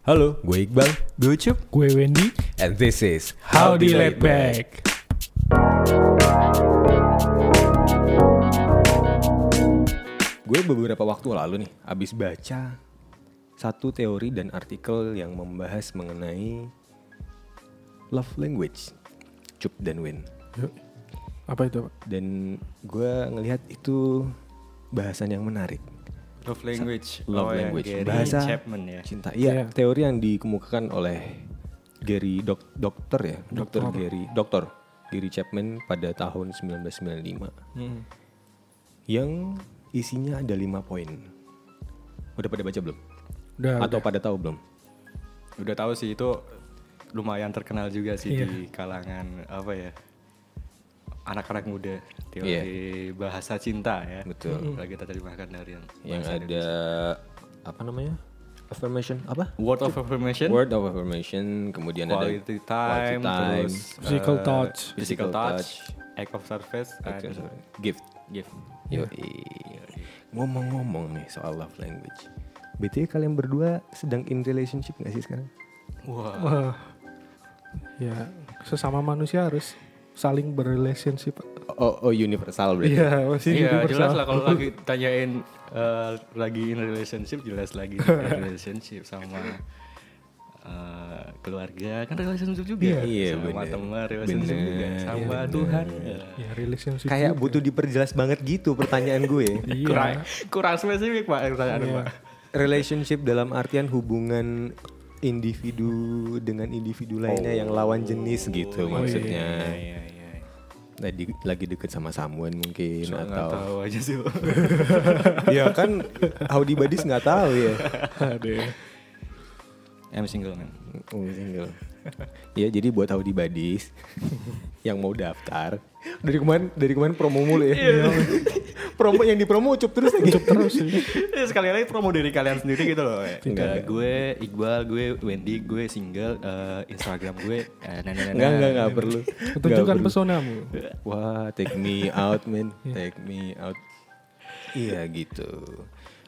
Halo, gue Iqbal Gue Cup. Gue Wendy. and this is Howdy Laid Back. Gue beberapa waktu lalu nih abis baca satu teori dan artikel yang membahas mengenai love language, Cup dan Win. Yuk. Apa itu Pak? Dan gue ngelihat itu bahasan yang menarik. Love language. Love Oh, ya, language. Gary Bahasa Chapman ya. Cinta. Iya, Iya. teori yang dikemukakan oleh Gary dok, dokter ya, dokter Dokter. Gary, dokter Gary Chapman pada tahun 1995 Hmm. yang isinya ada lima poin. Udah pada baca belum? Udah. Atau udah. pada tahu belum? Udah tahu sih itu lumayan terkenal juga sih Iya. di kalangan apa ya anak-anak muda teori Iya. bahasa cinta ya. Betul. Lagi kita terjemahkan dari yang Yang ada apa namanya? Affirmation apa? Word of affirmation, Word of affirmation, kemudian quality ada time, time, terus Physical eh, touch. physical Physical touch, act of service, Act and of gift. gift. Yoi. Ngomong-ngomong nih soal love language. BTW kalian berdua sedang in relationship gak sih sekarang? Wah, Wah. Ya, sesama manusia harus saling berrelationship. Pak. Oh, oh universal berarti. Iya, masih Iya universal. jelas lah kalau lagi tanyain eh, lagi in relationship jelas lagi in relationship sama eh, keluarga kan relationship juga Iya, sama bener. teman relationship Bener. juga sama Iya, Tuhan Ya, relationship. Kayak juga. butuh diperjelas banget gitu pertanyaan gue. Iya. kurang kurang spesifik pak pertanyaan Iya. pak relationship dalam artian hubungan individu dengan individu lainnya yang lawan jenis gitu Oh, maksudnya. iya iya Nah, di- lagi deket sama Samuel mungkin nggak atau tahu aja sih ya kan Audi Badis nggak tahu ya. Aduh. I'm single man Oh, single. ya jadi buat Audi Badis yang mau daftar dari kemarin dari kemarin promo mulu ya. promo yang dipromo ucup terus lagi. Cup terus sih. Ya, sekali lagi promo diri kalian sendiri gitu loh. Enggak, Enggak, enggak. gue Iqbal, gue Wendy, gue single, eh, Instagram gue eh, nah, nah, nah, Enggak nah. enggak enggak perlu. Nggak Tunjukkan pesonamu. Wah, take me out, man. Take me out. Iya gitu.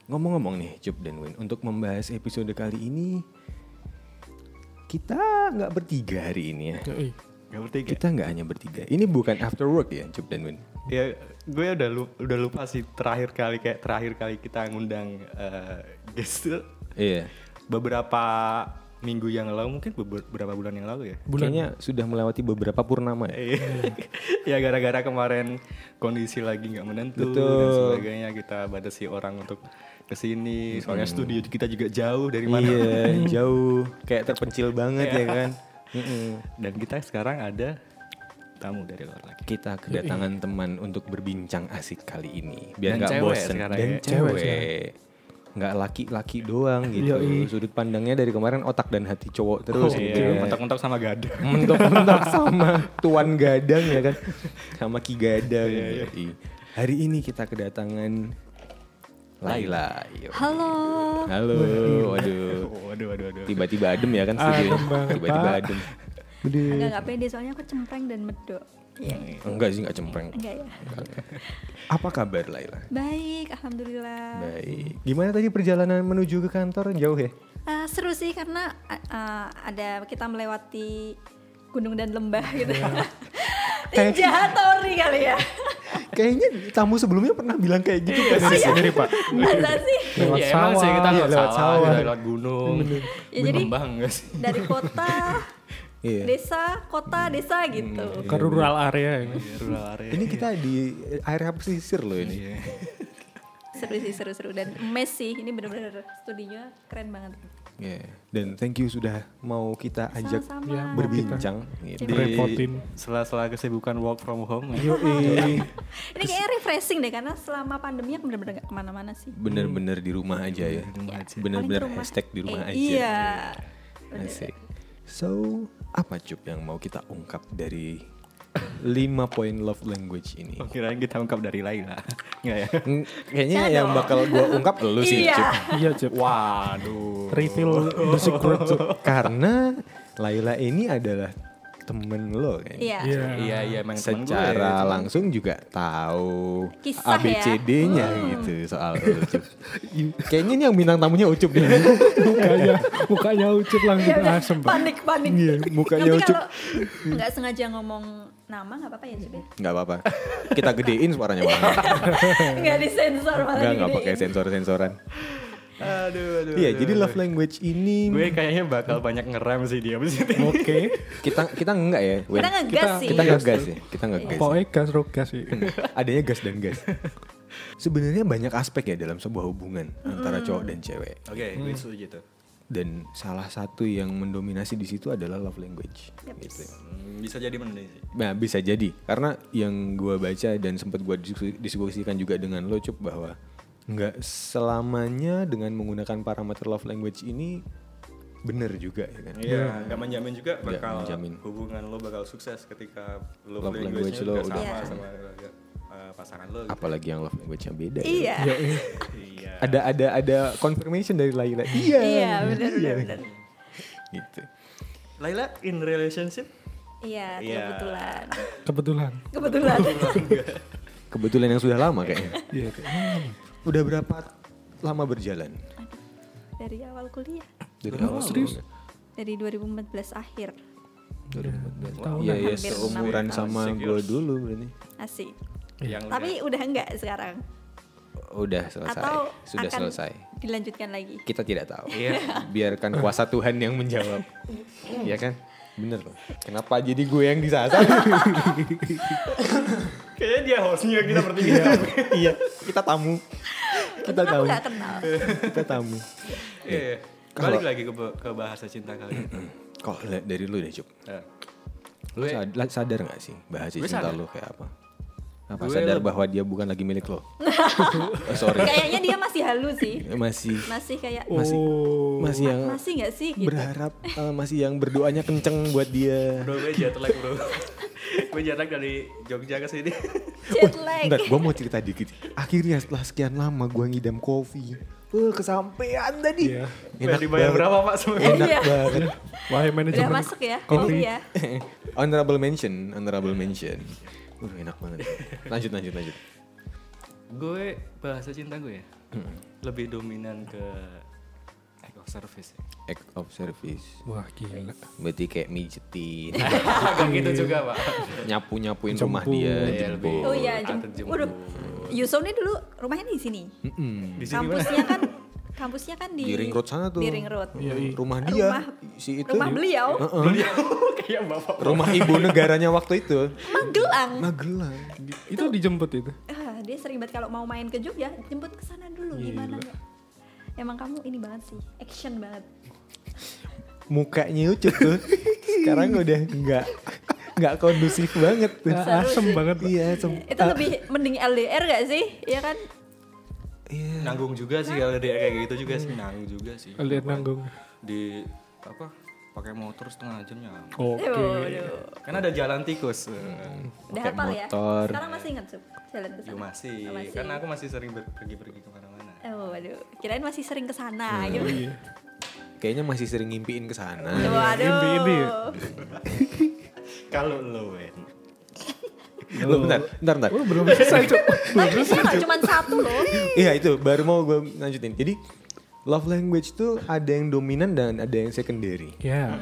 Ngomong-ngomong nih, Cup dan Win, untuk membahas episode kali ini kita nggak bertiga hari ini ya. Yoi. Gak bertiga. Kita nggak hanya bertiga. Ini bukan after work ya, Cup dan Win. Ya, gue udah lupa, udah lupa sih terakhir kali kayak terakhir kali kita ngundang eh, guest tuh Iya. beberapa minggu yang lalu mungkin beber- beberapa bulan yang lalu ya. Kayaknya sudah melewati beberapa purnama ya. Iya. ya gara-gara kemarin kondisi lagi nggak menentu dan Betul. sebagainya kita batasi orang untuk ke sini. Soalnya studio kita juga jauh dari mana. Iya, jauh. Kayak terpencil banget ya kan. Mm-mm. Dan kita sekarang ada tamu dari luar lagi. Kita kedatangan teman untuk berbincang asik kali ini. Biar nggak bosen. Dan ya. cewek. Cewek Nggak laki-laki doang gitu. Yoi. Sudut pandangnya dari kemarin otak dan hati cowok terus Oh, gitu. iya. ya. Mentok-mentok sama gada. Mentok-mentok sama Tuan Gadang ya kan. Sama Ki Gadang. Iya, Yoi. Hari ini kita kedatangan Laila. Yoi. Halo. Halo. Waduh. waduh, waduh, waduh. Tiba-tiba adem ya kan banget, Tiba-tiba adem. Gede. Enggak enggak pede soalnya aku cempreng dan medok. Iya. Enggak sih, enggak cempreng. Enggak ya. Apa kabar Laila? Baik, alhamdulillah. Baik. Gimana tadi perjalanan menuju ke kantor jauh ya? Ah, seru sih karena ah, ada kita melewati gunung dan lembah gitu. Ninja Tori kali ya. Kayaknya tamu sebelumnya pernah bilang kayak gitu kan Diri sendiri pak. Masa sih? Lewat ya emang sih kita sawah. lewat, lewat sawah, sawah. kita lewat gunung, Ya, jadi lembah enggak sih? dari kota, Iya. desa, kota, desa gitu. Ke rural area ini. Iya, rural area. Ini kita di area pesisir loh ini. Iya. Seru sih, seru-seru dan mes sih. Ini bener-bener studinya keren banget. Iya. Dan thank you sudah mau kita ajak Sama-sama. Ya, berbincang gitu. Di Repotin. sela-sela kesibukan work from home. ya. Ini kayaknya refreshing deh karena selama pandemi aku bener-bener gak ke mana-mana sih. Bener-bener di rumah aja ya. Bener-bener hashtag di rumah Eh, aja. Iya. Asik. So, apa cup yang mau kita ungkap dari lima poin love language ini? Oh, kirain kita ungkap dari Laila. Enggak ya? Mm, Kayaknya Jangan yang dong. bakal gua ungkap lu sih, Iya. Cup. Iya Cep. Waduh. Reveal the secret. Karena Laila ini adalah temen lo kan. Iya. Iya. Iya iya emang temen gue. Secara langsung juga tahu Kisah ya. ABCD-nya gitu soal Ucup. Kayaknya ini yang bintang tamunya Ucup deh. mukanya mukanya ucup langsung udah. asem panik panik. Iya, mukanya Nanti Ucup. kalau nggak sengaja ngomong nama nggak apa-apa ya Cip ya? Nggak apa-apa. Kita gedein suaranya malah. Nggak disensor malah Nggak, nggak pakai sensor-sensoran. Aduh aduh. Iya, aduh, jadi love language ini Gue kayaknya bakal banyak ngerem sih dia oke kita kita enggak ya. Kita ngegas sih. Kita ngegas ya. Kita ngegas. pokoknya gas rogas sih Adanya gas dan gas. Sebenarnya banyak aspek ya dalam sebuah hubungan antara cowok dan cewek. Oke, gue setuju tuh. Dan salah satu yang mendominasi di situ adalah love language. Gitu. Hmm, bisa jadi bener sih. Nah bisa jadi karena yang gua baca dan sempat gua diskusi- diskusikan juga dengan lo cup bahwa nggak selamanya dengan menggunakan parameter love language ini bener juga ya kan. Iya, nggak menjamin juga bakal menjamin. hubungan lo bakal sukses ketika love, Love language language, lo udah sama Iya. sama uh, pasangan lo. Gitu. Apalagi yang love language-nya beda. ya. Iya. Iya. Ada ada ada confirmation dari Laila. Iya. Iya, benar benar benar. Gitu. Laila in relationship? Iya, Iya. kebetulan. kebetulan Kebetulan. Kebetulan yang sudah lama kayaknya. iya Udah berapa lama berjalan? Dari awal kuliah. Dari Oh, awal serius? Dari 2014 akhir. 2014. Tahunan. Iya, iya, Hampir seumuran sama tahun. gue dulu berarti. Asik. Yang Tapi udah enggak sekarang. Udah selesai. Atau Sudah akan selesai. dilanjutkan lagi. Kita tidak tahu. Iya. Biarkan kuasa Tuhan yang menjawab. Iya kan? Bener loh. Kenapa jadi gue yang disasar? Kayaknya dia hostnya kita bertiga. iya, kita tamu. Kita nggak kenal. Kita tamu. Iya. Balik lagi ke, ke bahasa cinta kali. Kok le- dari lu deh, Cuk. Eh, Lu sad- la- sadar gak sih bahasa cinta sadar. lu kayak apa? Apa Gue sadar bahwa dia bukan lagi milik lo? oh, sorry. Kayaknya dia masih halus sih. Masih Masih kayak masih oh masih yang masih nggak sih gitu. berharap eh, masih yang berdoanya kenceng buat dia. bro, gue jet lag bro. gue jet lag dari Jogja ke sini. Jet lag. Bentar, gue mau cerita dikit. Akhirnya setelah sekian lama gue ngidam kopi. Uh, kesampean tadi. Iya. Enak dibayar berapa pak semua? Enak Iya. banget. wah Udah manajemen masuk ya. kopi. Iya. honorable mention, honorable mention. Uh, enak banget. Lanjut, lanjut, lanjut. gue bahasa cinta gue ya lebih dominan ke act of service. Ya. Act of service. wah gila Berarti kayak mijetin, Gak gitu juga pak. nyapu-nyapuin rumah Jemput. dia, jemput. lebih- Oh iya, jemput. Waduh. Yusuf nih dulu rumahnya di sini. Mm-mm. Di sini mana? Kampusnya kan kampusnya kan di Di ring road sana tuh. Di ring road. Iya, iya. Rumah dia, Rumah- si itu. Rumah beliau Heeh. Kayak bapak. Rumah ibu negaranya waktu itu. Magelang. Magelang. itu dijemput itu Ah, dia sering banget kalau mau main ke Jogja jemput ke sana dulu gimana nggak? Emang kamu ini banget sih, action banget. Mukanya Ucup tuh sekarang udah nggak nggak kondusif banget tuh. Ah, asem banget Iya, asem. Itu lebih mending LDR gak sih? Iya kan? Iya. Nanggung juga sih kalau dia kayak gitu juga sih nanggung juga sih. lihat nanggung Di apa? Pakai motor setengah jam ya. oke Waduh. Kan ada jalan tikus. Udah Pakai hafal ya? motor. Sekarang masih ingat Sup? Jalan ke Yo sana? masih. Oh, masih. Kan aku masih sering pergi-pergi ke mana-mana. Oh, waduh. Kirain masih sering ke sana gitu. iya. Kayaknya masih sering ngimpiin ke sana. Waduh. Ini. Kalau lo Wen. Lo bentar, bentar, bentar. oh belum selesai cok Tapi dia nggak cuma satu loh. Iya itu baru mau gue lanjutin. Jadi love language tuh ada yang dominan dan ada yang secondary. ya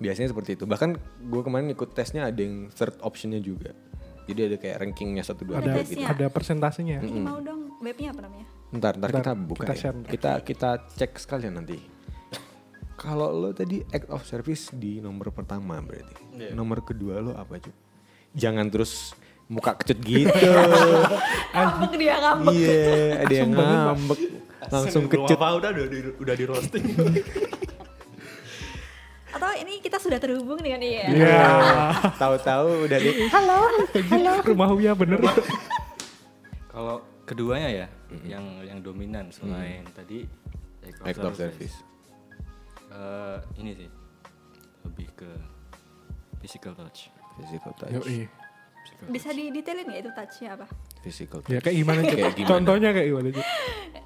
Biasanya seperti itu. Bahkan gue kemarin ikut tesnya ada yang third optionnya juga. Jadi ada kayak rankingnya satu dua ada gitu. ada persentasenya Ini mau dong webnya apa namanya? Ntar, ntar, Ntar kita buka kita ya. Kita kita cek sekalian nanti. Kalau lo tadi act of service di nomor pertama berarti. Iya. Nomor kedua lo apa cuy? Jangan terus muka kecut gitu. Ngambek dia ngambek. Iya, ada yang ngambek. Langsung kecut. Pak udah udah di, udah di roasting. Atau ini kita sudah terhubung dengan dia. Iya. Tahu-tahu udah di rumah Uya bener Kalau keduanya ya, yang yang dominan selain tadi act of service. Eh, ini sih lebih ke physical touch. Physical touch. Yoi. Physical Bisa didetailin nggak itu touchnya apa? Physical touch. ya kayak gimana Kayak gimana? contohnya kayak gimana cok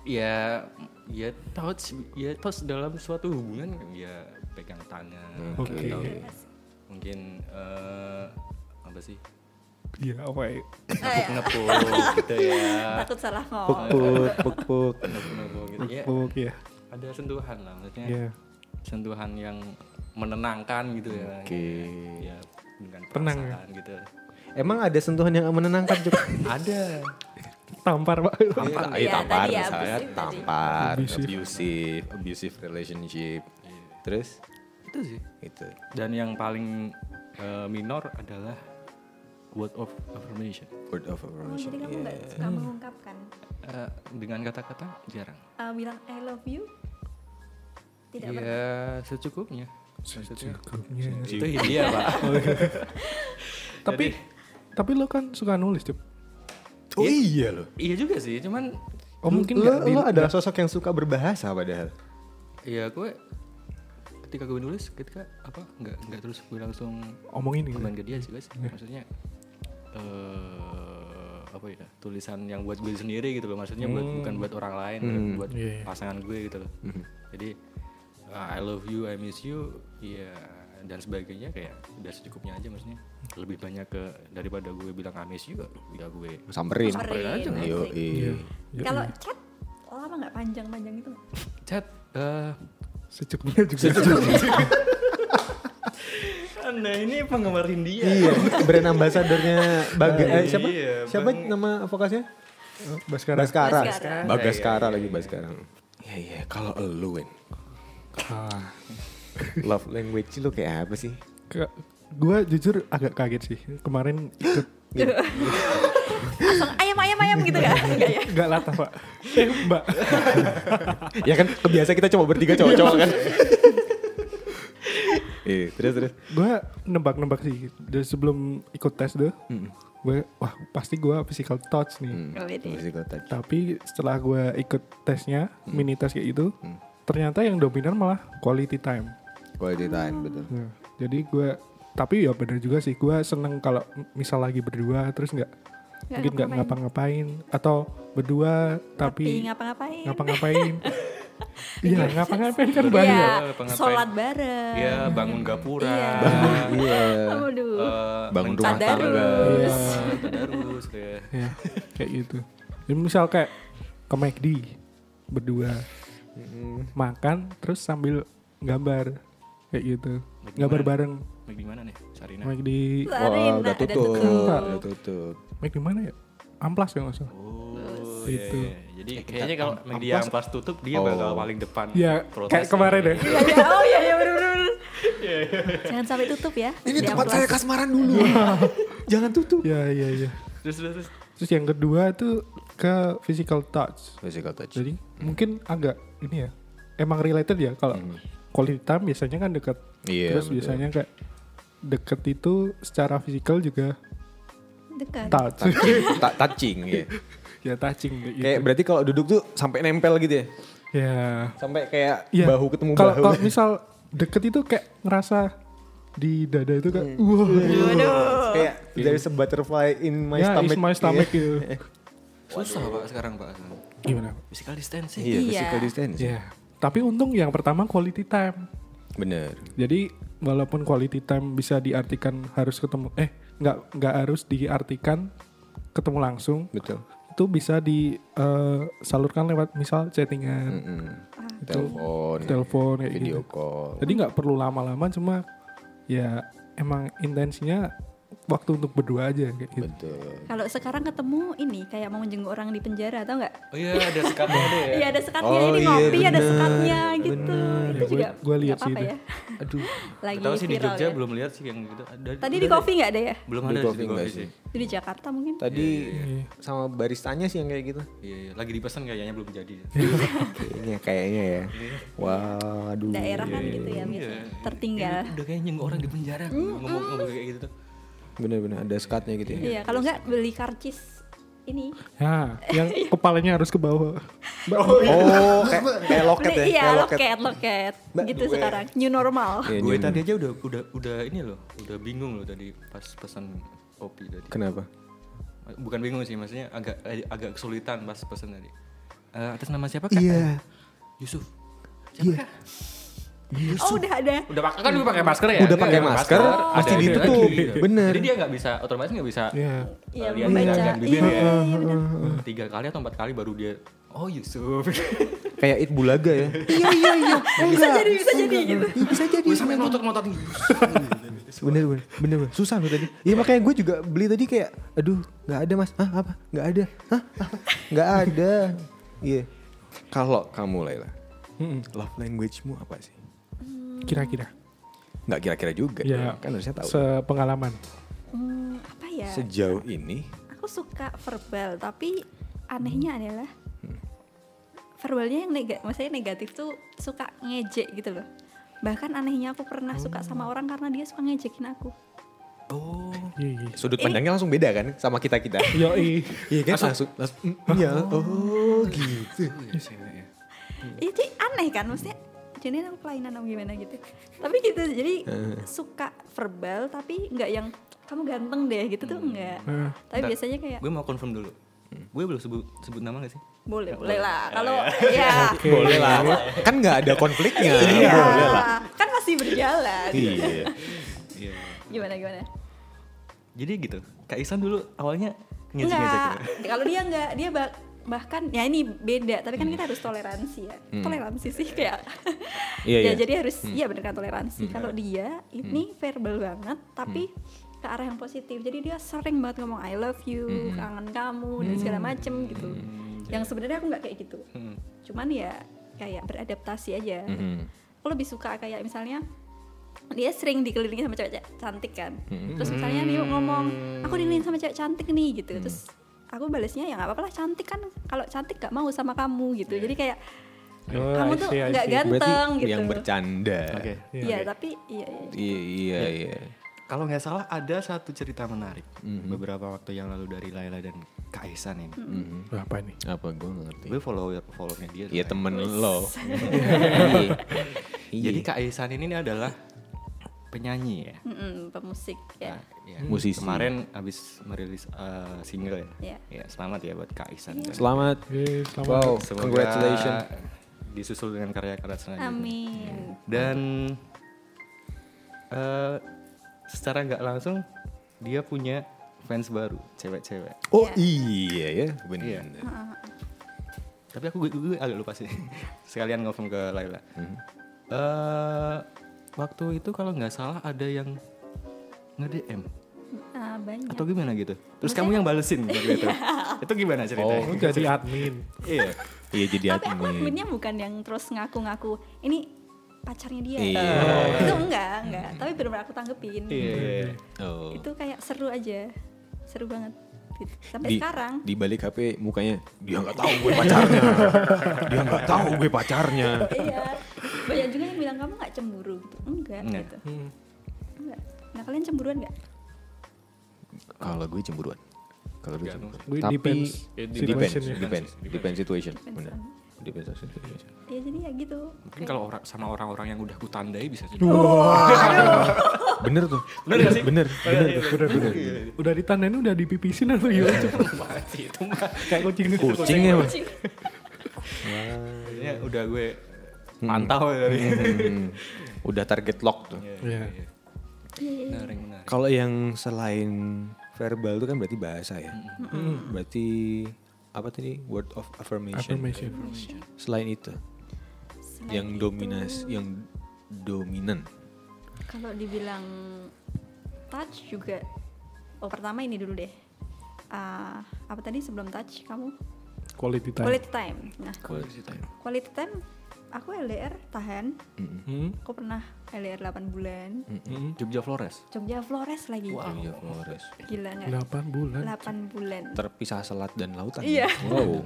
ya ya touch ya touch dalam suatu hubungan ya pegang tangan Oke. atau mungkin eh, apa sih Iya, apa ya? ngepuk gitu ya takut salah ngomong puk puk puk. ngepuk gitu ya Puk ya. ada sentuhan lah maksudnya Iya. sentuhan yang menenangkan gitu ya Oke. ya dengan Tenang ya? perasaan gitu Emang ada sentuhan yang menenangkan juga? ada Tampar, Pak. Tampar, Iya, iya tampar ya, misalnya abusive tampar, Abusive. abusive, abusive relationship. Terus itu sih itu. dan yang paling eh, minor adalah word of affirmation Word of oh, affirmation. jadi kamu nggak Iya. suka mengungkapkan Eh, dengan kata-kata jarang Eh, bilang I love you tidak pernah ya secukupnya Secukupnya. itu dia pak Tapi tapi lo kan suka nulis, Cep. Oh iya loh. iya juga sih cuman Oh, mungkin lo, lo adalah sosok yang suka berbahasa padahal. ya gue ketika gue nulis ketika apa nggak nggak terus gue langsung omongin gitu. komen ke dia sih guys maksudnya eh apa ya tulisan yang buat gue sendiri gitu loh maksudnya buat bukan buat orang lain buat Iya, iya. pasangan gue gitu loh jadi uh, I love you I miss you ya dan sebagainya kayak udah secukupnya aja maksudnya lebih banyak ke daripada gue bilang I miss you ya gue Samperin. Samperin aja. Yo, iya. kalau chat lama nggak panjang-panjang itu chat eh Secukupnya juga. anda ini penggemar India Iya, brand ambassadornya Baga eh, siapa? Iya, siapa Bang- nama vokasnya? Baskara. Baskara. Baskara. Bagaskara lagi Baskara. Iya iya, kalau lu Wen, Ah. love language lu kayak apa sih? Ke- gua jujur agak kaget sih. Kemarin ikut langsung ayam ayam ayam gitu kan ya Enggak latah, Pak. Eh, Mbak. ya kan kebiasa kita cuma bertiga cowok-cowok kan. Iya, terus terus. Gua nebak-nebak sih. Dari sebelum ikut tes tuh, gue wah pasti gua physical touch nih. Ini. Physical touch. Tapi setelah gua ikut tesnya, mini tes kayak gitu, ternyata yang dominan malah quality time. Quality time betul. Nah, jadi gue tapi ya bener juga sih gue seneng kalau misal lagi berdua terus nggak Nggak mungkin nggak ngapa-ngapain. atau berdua tapi tapi ngapa-ngapain ngapa-ngapain iya ngapa-ngapain kan Iya, banyak ngapa-ngapain. sholat bareng ya bangun gapura Iya. Iya. Aduh. eh, Bangun rumah tangga. Iya. tadarus kayak ya kayak gitu jadi misal kayak ke McD berdua makan terus sambil gambar kayak gitu McD gambar mana? bareng Make di mana nih Sarina McD Wah, Sarina, udah tutup. Udah tutup. McD mana ya amplas ya nggak salah oh Itu. iya, iya. jadi kayaknya kalau McD yang pas tutup dia Oh. bakal paling depan ya prosesnya. kayak kemarin deh Iya, iya. oh iya iya bener bener bener. jangan sampai tutup ya Ini Di tempat amplas. saya kasmaran dulu. Jangan tutup. ya ya ya terus terus terus Terus yang kedua tuh ke physical touch. Physical touch. Jadi mungkin agak ini ya. Emang related ya kalau quality time biasanya kan deket. Iya, Terus betul. biasanya kayak deket itu secara fisikal juga dekat touch. touching, ta- touching ya. ya touching kayak gitu. Kayak berarti kalau duduk tuh sampai nempel gitu ya. ya. Sampai kayak Iya. bahu ketemu Kalau bahu. kalau misal deket itu kayak ngerasa di dada itu kayak Hmm. wah. kayak there's a butterfly in my ya, stomach. is my stomach gitu. susah pak sekarang pak Gimana? physical distancing Iya, Iya. physical distance. Ya. Tapi untung yang pertama quality time. Bener. Jadi walaupun quality time bisa diartikan harus ketemu eh nggak nggak harus diartikan ketemu langsung Betul. itu bisa disalurkan lewat misal chattingan, Mm-mm. Telepon, telepon kayak video gitu. call. Jadi nggak perlu lama-lama cuma ya emang intensinya waktu untuk berdua aja kayak gitu. Betul. kalau sekarang ketemu ini kayak mau menjenguk orang di penjara tau nggak oh iya ada sekatnya ada ya Iya ada sekatnya Oh, ini iya, ngopi ada bener, sekatnya gitu. Ya, Itu gua- juga gua lihat sih apa-apa itu. ya. Aduh. Lagi tahu sih di Jogja ya. belum lihat sih yang gitu ada, Tadi di deh. coffee nggak ada ya? belum ada di enggak coffee sih. sih Itu di Jakarta mungkin. Tadi Iya. sama baristanya sih yang kayak gitu. iya iya lagi dipesan kayaknya belum jadi Kayaknya kayaknya ya. Waduh. Daerah kan Iya, gitu ya iya. biasanya. Tertinggal. Udah kayak nyengok orang di penjara ngomong-ngomong kayak gitu tuh Bener-bener ada skatnya gitu ya. Iya kalau nggak beli karcis ini. Ya, yang kepalanya harus ke bawah. Oh, kayak, kayak loket ya. Iya kayak loket loket. Mbak, gitu gue- sekarang new normal. Iya, gue tadi aja udah udah udah ini loh udah bingung loh tadi pas pesan kopi tadi Kenapa? bukan bingung sih maksudnya agak eh, agak kesulitan pas pesan tadi Eh, atas nama siapa kak Iya. Yusuf siapa kak Oh udah ada. Udah pakai kan gue pakai masker ya. Udah pakai pakai masker, pasti ada ditutup. lagi. Bener. Jadi dia nggak bisa otomatis nggak bisa Iya. Iya lihat bibir Iya, ya. iya, benar. Tiga kali atau empat kali baru dia Oh Yusuf. Kayak It Bulaga ya. iya iya iya. Bisa jadi, bisa jadi gitu. Iya, bisa jadi. Gue sampai ngotot-ngotot nih. Bener bener bener bener. susah loh tadi. Iya makanya gue juga beli tadi kayak, aduh nggak ada mas, Hah, apa? Nggak ada, Hah, apa? Nggak ada. Iya. Kalau kamu Laila, love language-mu apa sih? Kira-kira. Nggak kira-kira juga, Ya. kan harusnya tahu. Sepengalaman. Hmm, apa ya? Sejauh ini, Aku suka verbal, tapi anehnya adalah verbalnya yang negatif, maksudnya negatif tuh suka ngejek gitu loh. Bahkan anehnya aku pernah suka sama orang karena dia suka ngejekin aku. oh, Iya, iya. sudut pandangnya langsung beda kan sama kita kita. Yoi. Iya kan langsung, langsung, mm, iya, oh gitu. Itu aneh kan maksudnya jadi aku kelainan atau gimana gitu. Tapi gitu jadi suka verbal tapi nggak yang kamu ganteng deh gitu tuh enggak. Eh, Tapi Bentar. biasanya kayak Gue mau confirm dulu. Gue belum sebut sebut nama gak sih? boleh boleh lah kalau ya Boleh lah, kan nggak ada konfliknya. Iya, Boleh lah. kan masih berjalan. Iya. Iya. Gimana gimana? Jadi gitu. Kak Isan dulu awalnya. Enggak, gitu. kalau dia enggak, dia bah- bahkan ya ini beda, tapi kan kita harus toleransi ya. Toleransi sih kayak. Iya, ya iya. jadi harus iya bener kan toleransi. Kalau dia ini verbal banget tapi ke arah yang positif. Jadi dia sering banget ngomong I love you, kangen kamu dan segala macem gitu. Yang sebenarnya aku nggak kayak gitu. Hmm. Cuman ya kayak beradaptasi aja. Mhm. Aku lebih suka kayak misalnya dia sering dikelilingi sama cewek cantik kan terus misalnya dia ngomong aku dikelilingi sama cewek cantik nih gitu terus aku balasnya ya nggak apa-apa lah cantik kan kalau cantik gak mau sama kamu gitu jadi kayak Oh, kamu tuh nggak ganteng Berarti gitu yang bercanda. Oke. iya tapi iya, iya. Iya iya iya. Kalau nggak salah ada satu cerita menarik beberapa waktu yang lalu dari Laila dan Kak Isan ini. Mhm. Apa nih? Apa gue nggak ngerti. Gue follow follownya dia. Iya temen lo. Iya. Jadi Kak Isan ini adalah penyanyi ya. Mm-mm, pemusik ya Nah, ya. Musisi. Kemarin abis merilis uh, single ya. Iya. Ya, selamat ya buat Kak Isan. Dan Selamat. Eh, selamat. Wow, semoga congratulations. Disusul dengan karya-karya selanjutnya. amin Dan eh secara nggak langsung dia punya fans baru, cewek-cewek. Oh iya ya, benar. Iya. Tapi aku gue, gue agak lupa sih. Sekalian ngomong ke Laila. Eh waktu itu kalau nggak salah ada yang nge-DM Ah, banyak atau gimana gitu. Terus kamu yang balesin waktu itu. itu gimana ceritanya? Oh, jadi admin. iya. Iya jadi tapi aku admin. adminnya bukan yang terus ngaku-ngaku ini pacarnya dia Iya. itu enggak enggak tapi benar-benar aku tanggepin Iya, iya, iya. Oh. itu kayak seru aja seru banget gitu. sampai Di, sekarang di balik HP mukanya dia nggak tahu gue pacarnya. dia nggak tahu gue pacarnya. iya banyak juga yang bilang kamu nggak cemburu gitu enggak Enggak. gitu Hmm. enggak nah kalian cemburuan nggak Kalau gue cemburuan. Kalau gue cemburuan. Gue Tapi depends depends, depends, depends situation. Depends Benar. Depends on situation. ya jadi ya gitu Mungkin kalau orang sama orang-orang yang udah kutandai bisa sih. Bener tuh. Bener sih? Bener, bener, bener, bener. Udah ditandain udah dipipisin atau gimana? Mati itu mah. Kayak kucing. Kucing ya, Mas. Ya udah gue pantau dari. Hmm. Udah target lock tuh. Iya. Menarik, menarik. Kalau yang selain verbal itu kan berarti bahasa ya. Berarti apa tadi word of affirmation. Affirmation. Selain itu, Selain yang itu, dominas, yang dominan. kalau dibilang touch juga oh pertama ini dulu deh Ah, apa tadi sebelum touch kamu Quality time. quality time nah Quality time. quality time aku LDR tahan Hmm. aku pernah LDR 8 bulan Hmm. Jogja Flores. Jogja Flores lagi Iya, Flores. gila nggak 8 bulan. 8 bulan Terpisah selat dan lautan. Iya. Wow.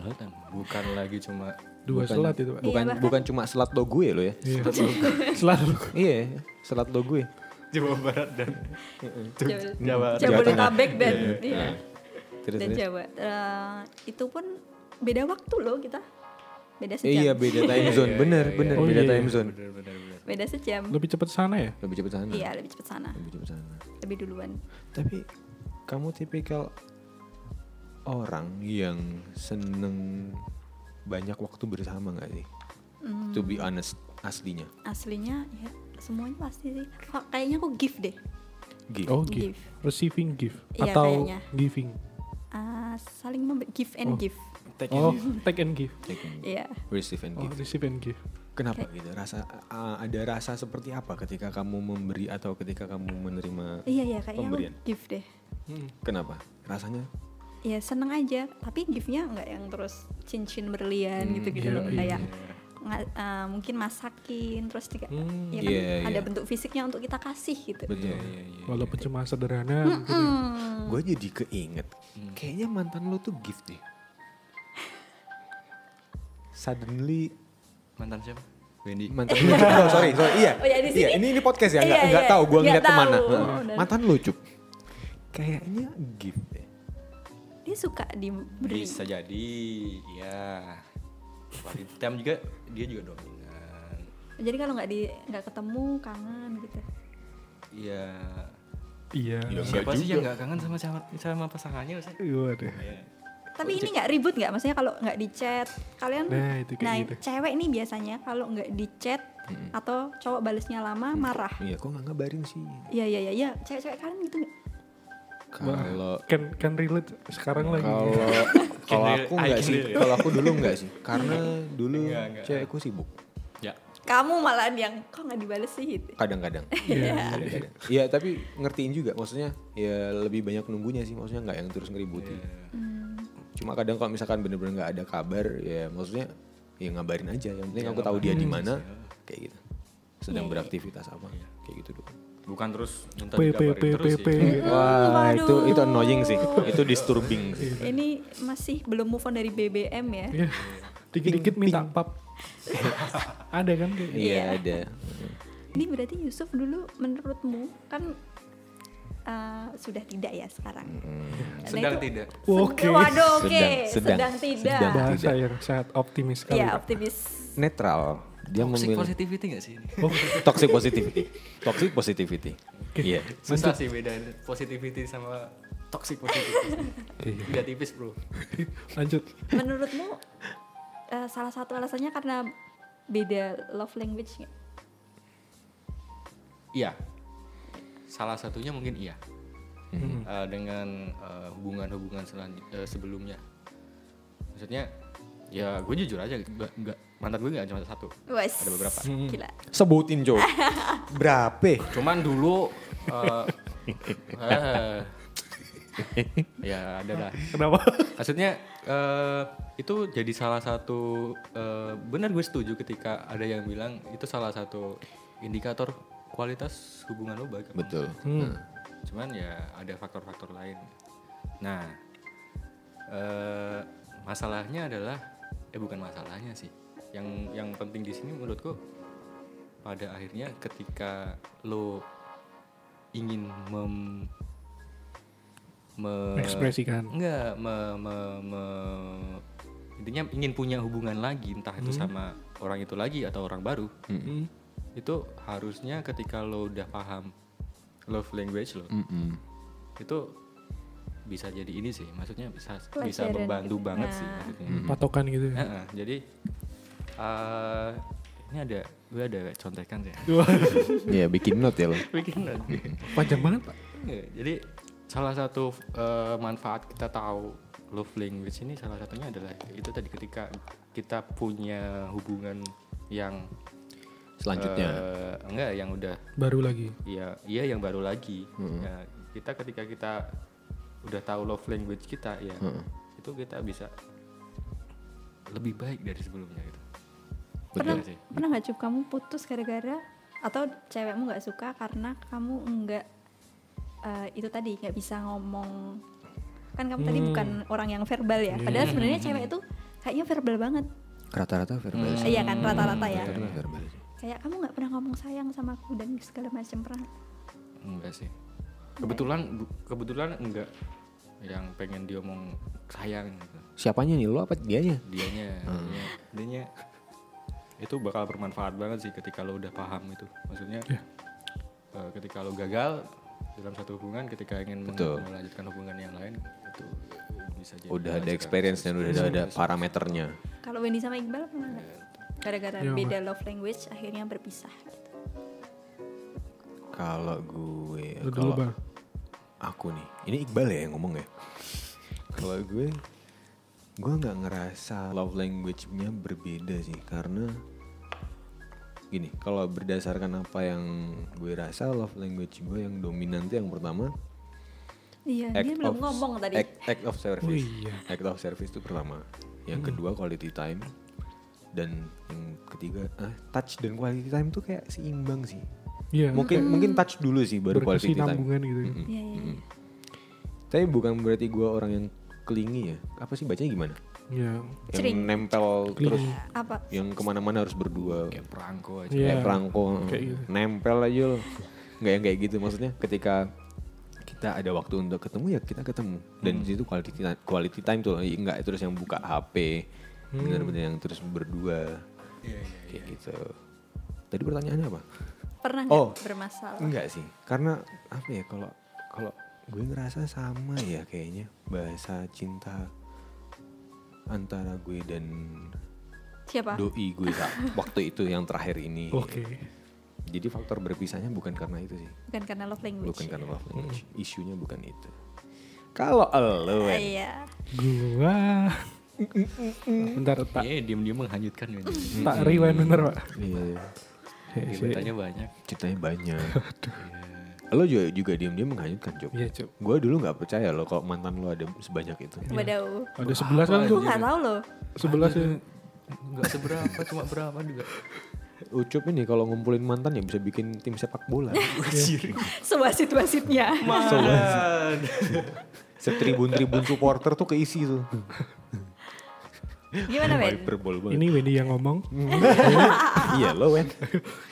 Bukan lagi cuma Dua Bukan- selat itu, Pak. Bukan Iya, bukan cuma selat do gue lo ya. Iya. Selalu. iya, selat do gue. Jawa Barat dan Jawa- Jawa. Jabodetabek dan Iya. iya, Terus, dan. Jawa Eh, itu pun beda waktu loh kita beda sejam Iya, beda time zone. Bener, bener Oh, beda iya, time iya. zone. Bener, bener, bener. beda sejam Lebih cepat sana ya? Lebih cepat sana. iya lebih cepat sana Lebih cepat sana. lebih duluan Tapi kamu tipikal orang yang seneng banyak waktu bersama gak sih? To be honest. aslinya? aslinya ya semuanya pasti sih Kok kayaknya aku gift deh Gift. Oh, Give. gift. Receiving gift Iya, atau kayaknya. giving. Ah, saling give and Oh. give Take Oh, it. take and give. Take and Iya Receive and Oh, give. receive and give. Kenapa gitu? Rasa uh, ada rasa seperti apa ketika kamu memberi atau ketika kamu menerima? iya iya kayaknya Pemberian. give deh Kenapa? Rasanya? ya seneng aja tapi give-nya nggak yang terus cincin berlian Hmm, gitu-gitu iya, loh iya. kayak nggak, eh, mungkin masakin terus juga Hmm, ya kan iya, ada iya. bentuk fisiknya untuk kita kasih gitu Betul. Walaupun cuma sederhana. gitu. Hmm, Gue jadi keinget. Kayaknya mantan lo tuh gift deh. Suddenly Mantan siapa? Wendy. mantan lu. Oh, sorry, sorry. Iya. Oh, ya, di iya, sini? ini ini podcast ya, nggak Iya, nggak iya. tahu Nggak ngeliat ke mana. Oh, mantan lu Cup. Kayaknya gift deh. dia suka diberi Bisa jadi, ya. Quality time juga dia juga dominan. jadi kalau nggak di nggak ketemu kangen gitu Iya. Iya. Iya. Siapa Enggak sih yang nggak kangen sama sama, sama pasangannya? Ustaz? Waduh. Iya. tapi ini nggak ribut nggak maksudnya kalau nggak di chat kalian Nah, itu kayak nah gitu. cewek nih biasanya kalau nggak di chat atau cowok balesnya lama marah Iya, kok nggak ngabarin sih? iya iya iya iya cewek-cewek kalian gitu nggak Kalau Can can relate sekarang lagi. kalau kalau Can aku nggak sih. Kalau aku dulu nggak sih. Karena dulu Enggak, enggak. cewekku sibuk. Ya. kamu malahan yang kok nggak dibales sih gitu Kadang-kadang. Iya. Kadang-kadang. Iya, tapi ngertiin juga. Maksudnya ya lebih banyak nunggunya sih. Maksudnya nggak yang terus ngeributi. Cuma kadang kalau misalkan bener-bener nggak ada kabar, ya maksudnya ya ngabarin aja. Yang penting Ya, aku tahu dia di mana, kayak gitu. Sedang Iya, iya. beraktivitas apa, kayak gitu dulu. Bukan terus minta P P P P terus P. ya. Wah, waduh. itu itu annoying sih. Itu disturbing sih. ini masih belum move on dari BBM ya Iya. Dikit-dikit minta pap. Ada kan kayak Iya, Iya. ada. ini berarti Yusuf dulu menurutmu kan eh, sudah tidak ya sekarang Nah, Sedang itu- tidak. Oke. waduh oke Sedang, sedang, sedang, tidak sedang. bahasa yang sangat optimis sekali. ya optimis Netral. Dia Toxic memilih positivity gak sih ini? toxic positivity. Toxic positivity. Iya. Susah sih beda positivity sama toxic positivity. Iya. Beda tipis bro. Lanjut. menurutmu eh, salah satu alasannya karena beda love language nggak? Iya. Salah satunya mungkin iya. Hmm. Eh, dengan eh, hubungan-hubungan eh, sebelumnya. Maksudnya ya gue jujur aja nggak mantan gue nggak cuma satu. Wes, Ada beberapa. gila Sebutin Jo. Berapa? Cuman dulu eh, eh, ya ada lah. Kenapa? Maksudnya eh, itu jadi salah satu eh, benar gue setuju ketika ada yang bilang itu salah satu indikator kualitas hubungan lo baik. Betul. Hmm. Cuman ya ada faktor-faktor lain. Nah, eh, masalahnya adalah eh bukan masalahnya sih. Yang yang penting di sini menurutku pada akhirnya ketika lo ingin mem me- Ekspresikan. enggak me- me- me- intinya ingin punya hubungan lagi entah itu sama orang itu lagi atau orang baru Hmm. Itu harusnya ketika lo udah paham love language lo Mm-mm. itu bisa jadi ini sih maksudnya bisa bisa Pelajaran membantu gitu. banget Nah. sih maksudnya Patokan gitu. Heeh, jadi eh, ini ada gue ada contekan sih Iya, bikin note ya lo. bikin panjang banget pak. Iya, jadi salah satu eh, manfaat kita tahu love language ini salah satunya adalah itu tadi ketika kita punya hubungan yang Selanjutnya. eh, enggak yang udah Baru lagi. Iya, iya yang baru lagi. Ya, kita ketika kita udah tahu love language kita ya, Heeh. itu kita bisa lebih baik dari sebelumnya gitu. pernah Betul sih. pernah nggak cup kamu putus gara-gara atau cewekmu nggak suka karena kamu nggak eh, itu tadi nggak bisa ngomong kan kamu tadi bukan orang yang verbal ya padahal sebenarnya cewek itu kayaknya verbal banget Rata-rata verbal sih. Eh, iya kan rata-rata ya Rata-rata verbal sih. Kayak kamu nggak pernah ngomong sayang sama aku dan segala macam pernah Enggak sih. Kebetulan bu- kebetulan enggak yang pengen diomong sayang gitu. Siapanya nih lo apa dianya? Dianya, dianya, dianya itu bakal bermanfaat banget sih ketika lo udah paham itu. Maksudnya eh, ketika lo gagal dalam satu hubungan, ketika ingin Betul. melanjutkan hubungan yang lain itu bisa jadi Udah ada experience dan udah ada, parameternya. kalau Wendy sama Iqbal pernah gara-gara Iya, beda love language akhirnya berpisah gitu. Kalau gue, kalau bang. aku nih, ini Iqbal ya yang ngomong ya. kalau gue, gue nggak ngerasa love language-nya berbeda sih, karena gini, kalau berdasarkan apa yang gue rasa love language gue yang dominan tuh yang pertama Iya, act dia belum of- ngomong tadi. Act, act of service. Oh iya. Act of service itu pertama. Yang kedua quality time. Dan yang ketiga ah, touch dan quality time tuh kayak seimbang sih. Iya. Mungkin mungkin touch dulu sih baru quality time. berkesinambungan gitu. Mm-mm. Iya, iya, iya. Tapi bukan berarti gue orang yang clingy ya. Apa sih bacanya gimana? Iya. Yang Cling. nempel terus Clingy. Apa? yang ke mana-mana harus berdua. Kayak perangko aja. Iya. Kayak perangko. Kayak gitu. Nempel aja loh. Nggak yang kayak gitu maksudnya ketika kita ada waktu untuk ketemu ya kita ketemu dan Hmm. di situ quality time, quality time tuh enggak terus yang buka HP Hmm. benar-benar yang terus berdua Iya, iya, kayak gitu tadi pertanyaannya apa Pernah nggak Oh. bermasalah? enggak sih karena apa ya kalau kalau gue ngerasa sama ya kayaknya bahasa cinta antara gue dan Siapa? doi gue saat waktu itu yang terakhir ini Oke. jadi faktor berpisahnya bukan karena itu sih Bukan karena love language. bukan karena love Hmm. language isunya bukan itu kalau lo Iya. Gua. Bentar tak Iya, diem-diem menghanyutkan tak rewind bentar pak. iya iya. Iya, Ceritanya banyak. ceritanya banyak lo juga juga diam diam menghanyutkan Job Iya cuk. gue dulu nggak percaya lo kalau mantan lo ada sebanyak itu Wadaw. Ada sebelas kan tuh. nggak tahu loh. Sebelas ya. Enggak seberapa, cuma berapa juga. Ucup ini kalau ngumpulin mantan ya bisa bikin tim sepak bola Sewasit-wasitnya. setribun-tribun supporter tuh keisi tuh Gimana, Ben? hyperbol banget Ini Wendy yang ngomong. iya lo Wen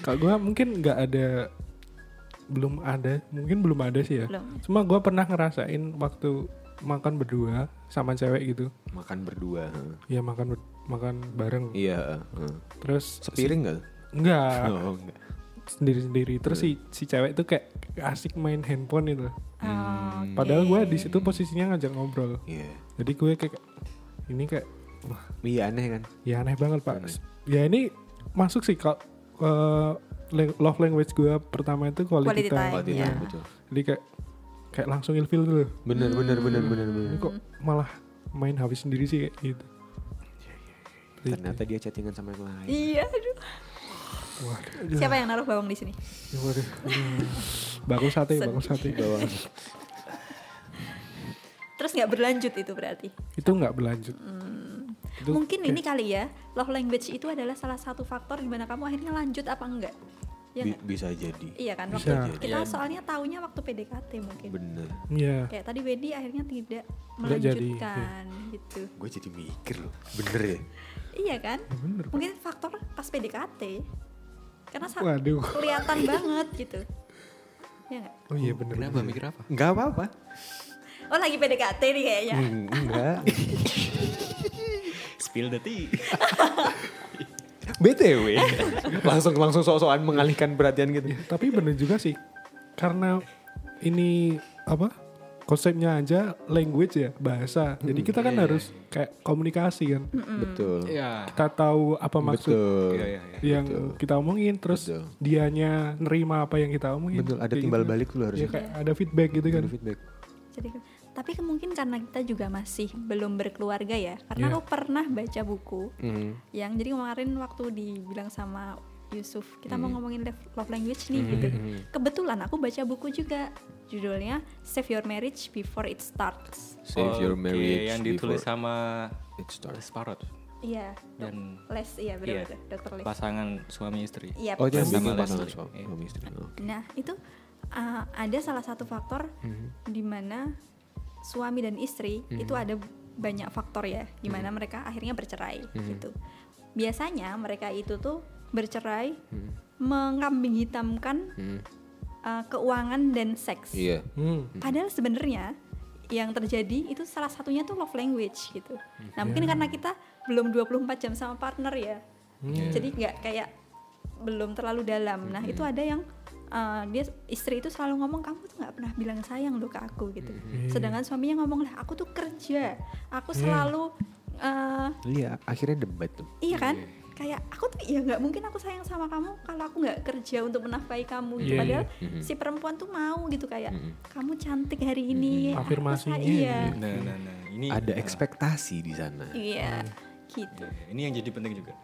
Kalau gua mungkin nggak ada belum ada, mungkin belum ada sih ya. Belum. Cuma gua pernah ngerasain waktu makan berdua sama cewek gitu. makan berdua heeh. Ya makan ber- makan bareng. iya heeh. Terus sepiring nggak enggak oh enggak sendiri-sendiri. Terus si si cewek tuh kayak asik main handphone itu. Oh, Padahal oke. gua di situ posisinya ngajak ngobrol. iya Jadi gue kayak ini kayak iya aneh kan ya aneh banget pak. Aneh. Ya ini masuk sih kalau eh, lang- love language gue pertama itu quality, Quality time. time. Quality Iya. time, betul Jadi kayak kayak langsung ilfil tuh. bener bener bener bener bener Ini kok malah main habis sendiri sih kayak gitu. ternyata dia chattingan sama yang lain Iya, aduh. Waduh. Siapa yang naruh bawang di sini? Ya, waduh. Aduh. Bakul sate, bakul sate. Bawang. Terus nggak berlanjut itu berarti. Itu nggak berlanjut. Itu Mungkin ini kali ya, love language itu adalah salah satu faktor di mana kamu akhirnya lanjut apa enggak. Ya Bi- bisa jadi Iya kan, Bisa. waktu kita Iya. soalnya taunya waktu PDKT mungkin. bener Iya. Kayak tadi Wendy akhirnya tidak Nggak jadi, melanjutkan gitu. gue jadi mikir loh bener ya Iya kan? Ya bener. Mungkin faktor pas PDKT. Karena sa- Waduh. kelihatan banget gitu. Ya nggak? Oh iya bener. Kenapa bener. mikir apa? nggak apa apa Oh lagi PDKT nih kayaknya. enggak Spill the tea. btw langsung langsung sok-sokan mengalihkan perhatian gitu Ya, tapi bener juga sih. Karena ini apa? Konsepnya aja language ya, bahasa. Jadi kita kan iya, harus kayak komunikasi kan. betul Iya. Kita tahu apa maksud betul Iya, iya, iya. yang Betul. kita omongin terus Betul. dianya nerima apa yang kita omongin. betul ada Kayak timbal gitu. balik tuh Ya harusnya kayak ada feedback gitu kan. ada feedback Jadi tapi mungkin karena kita juga masih belum berkeluarga ya. Karena Iya. aku pernah baca buku Mhm. yang jadi kemarin waktu dibilang sama Yusuf kita Hmm. mau ngomongin love, language nih gitu. Kebetulan aku baca buku juga judulnya Save Your Marriage Before It Starts. save your Oke, marriage yang ditulis before sama it starts Parrot Iya. dan Les iya iya, benar dokter Les. pasangan suami istri. Iya. oh Sama Leslie. pasangan suami Iya. suami istri Nah, itu uh, ada salah satu faktor Mhm. di mana suami dan istri itu ada banyak faktor ya, di mana mereka akhirnya bercerai gitu. Biasanya mereka itu tuh bercerai mengambing hitamkan Mhm. uh, keuangan dan seks. iya Hmm. Padahal sebenarnya yang terjadi itu salah satunya tuh love language gitu. Nah, mungkin karena kita belum 24 jam sama partner ya. Jadi nggak kayak belum terlalu dalam. Nah, itu ada yang uh, dia istri itu selalu ngomong kamu tuh nggak pernah bilang sayang loh ke aku gitu. Sedangkan suaminya ngomong lah aku tuh kerja, aku selalu uh, iya akhirnya debat tuh iya kan? kayak aku tuh ya nggak mungkin aku sayang sama kamu kalau aku nggak kerja untuk menafkahi kamu gitu. Iya, padahal iya. si perempuan tuh mau gitu kayak Mm-mm. kamu cantik hari ini aku Afirmasinya iya Nah, nah, nah. Ini Ada nah, ekspektasi di sana. iya gitu ya, ini yang jadi penting juga.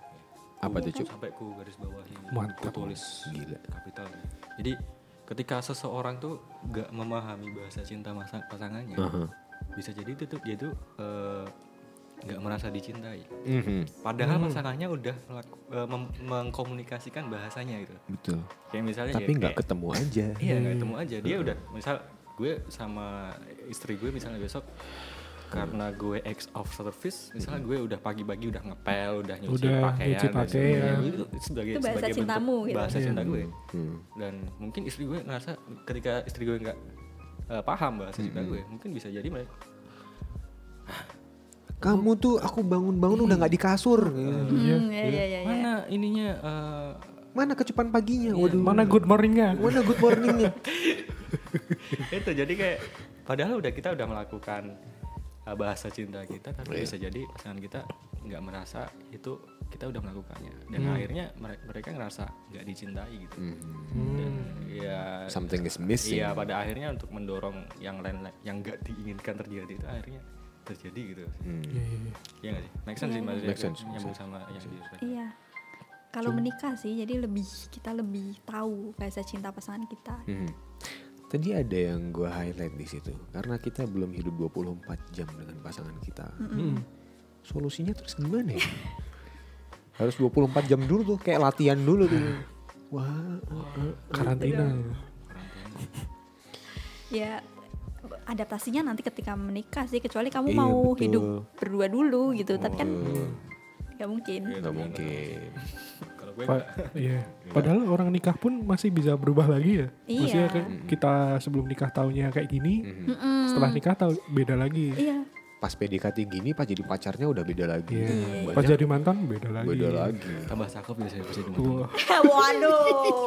Apa tuh? Sampai ku garis bawahi. Mantap. Ku tulis Gila. kapital. Jadi ketika seseorang tuh gak memahami bahasa cinta masa pasangannya, Aha. bisa jadi itu tuh dia tuh eh, nggak merasa dicintai. Mhm. Padahal pasangannya udah melaku- eh, mem- mengkomunikasikan bahasanya gitu. Betul. Kayak misalnya Tapi ya, nggak kayak- ketemu aja. Iya nggak ketemu aja. Dia udah misal gue sama istri gue misalnya besok karena gue ex of service, misalnya gue udah pagi-pagi udah ngepel, udah nyuci Udah pakaian, nyuci dan pakaian. itu sebagai Itu bahasa sebagai bentuk cintamu gitu. bahasa Iya. cinta gue. Hmm. Dan mungkin istri gue ngerasa ketika istri gue nggak eh, paham bahasa cinta gue, mungkin bisa jadi mereka Kamu tuh aku bangun-bangun udah nggak di kasur. Hmm, iya iya iya iya. mana ininya eh, Mana kecupan paginya? Waduh. Mana good morningnya? Mana good morningnya? itu jadi kayak padahal udah kita udah melakukan uh, bahasa cinta kita tapi Iya. bisa jadi pasangan kita nggak merasa itu kita udah melakukannya dan Hmm. akhirnya mere- mereka ngerasa nggak dicintai gitu Mhm. dan ya Something is missing. iya pada akhirnya untuk mendorong yang lain yang nggak diinginkan terjadi itu akhirnya terjadi gitu Hmm. Iya, iya, iya. ya nggak sih make sense sih Iya, maksudnya Make sense, make nyambung sense. sama yang di Iya. Kalau menikah sih, jadi lebih kita lebih tahu bahasa cinta pasangan kita. Mhm. Tadi ada yang gue highlight di situ karena kita belum hidup 24 jam dengan pasangan kita. Mm. Solusinya terus gimana ya? Harus 24 jam dulu tuh kayak latihan dulu tuh. Wah, Karantina. Ya adaptasinya nanti ketika menikah sih, kecuali kamu Iya, mau betul. hidup berdua dulu gitu. Tapi kan nggak mungkin. nggak mungkin. Gue Pa- iya. Padahal orang nikah pun masih bisa berubah lagi ya. Iya. Maksudnya kayak kita sebelum nikah tahunnya kayak gini, Mhm. Mm-mm. setelah nikah tahu beda lagi. Iya. Pas PDKT gini, pas jadi pacarnya udah beda lagi. Iya. Banyak Pas jadi mantan beda lagi. beda lagi. tambah cakep biasanya bisa di Wah, Waduh.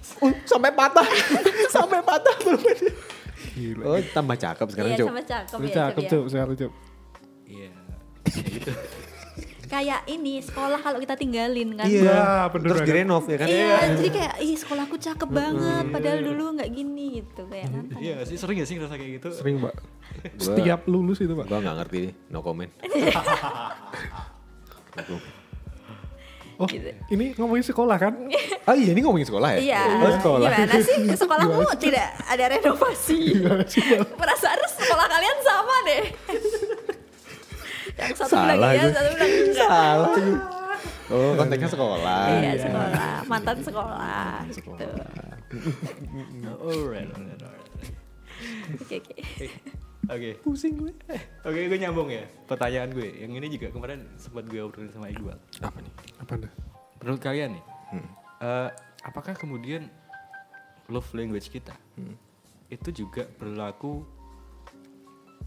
Sampai patah, sampai patah belum. gila. Oh, tambah cakep sekarang Iya Cuk. sama cakep Lu ya. cakep ya. tuh, sekarang Cep. iya ya gitu Kayak ini sekolah kalau kita tinggalin kan. Iya, Wah, bener terus direnov ya kan? Iya, jadi kayak ih sekolahku cakep banget padahal dulu nggak gini gitu kayak kan. iya sih sering gak sih ngerasa kayak gitu Sering, Pak. Setiap lulus itu, Pak. Gua nggak ngerti deh, no comment. Oh, Gitu. ini ngomongin sekolah kan? Oh iya, ini ngomongin sekolah ya? Iya. Oh, sekolah. Gimana sih sekolahmu tidak ada renovasi? Perasaan sekolah kalian sama deh. Yang satu bilang Salah iya, gue. satu bilang enggak. Salah. Oh, konteksnya sekolah. Iya sekolah, mantan sekolah. Gitu. alright alright alright Oke oke. Oke, Pusing gue. oke gue nyambung ya. Pertanyaan gue, yang ini juga kemarin sempat gue obrolin sama Iqbal. Apa nih? Apa dah? Menurut kalian nih, Hmm. eh, apakah kemudian love language kita Hmm. itu juga berlaku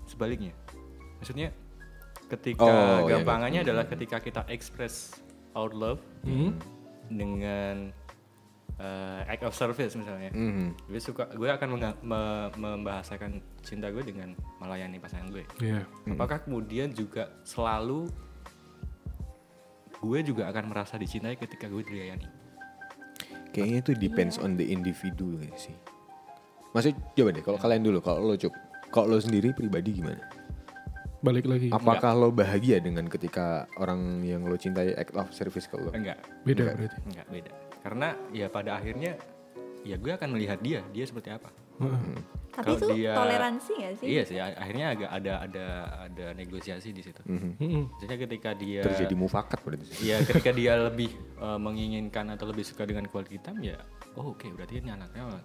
sebaliknya? Maksudnya, ketika Oh, iya, gampangannya iya. adalah ketika kita express our love Hmm? dengan eh, act of service misalnya, Mhm. gue suka, gue akan me- membahasakan cinta gue dengan melayani pasangan gue. Iya. Apakah kemudian juga selalu gue juga akan merasa dicintai ketika gue dilayani? Kayaknya itu depends on the individu sih. Maksud coba deh kalau kalian dulu, kalau lo cuk, kalau lo sendiri pribadi gimana? Balik lagi. Apakah lo bahagia dengan ketika orang yang lo cintai act of service ke lo? Enggak, Beda Enggak. berarti. enggak beda. Karena ya pada akhirnya ya gue akan melihat dia, dia seperti apa. Heeh. Tapi Kalau itu dia- toleransi gak sih? Iya sih, akhirnya agak ada ada ada negosiasi di situ. Mhm. Maksudnya ketika dia Terjadi mufakat berarti. Iya, ketika dia lebih eh, menginginkan atau lebih suka dengan quality time ya, oh oke berarti ini anaknya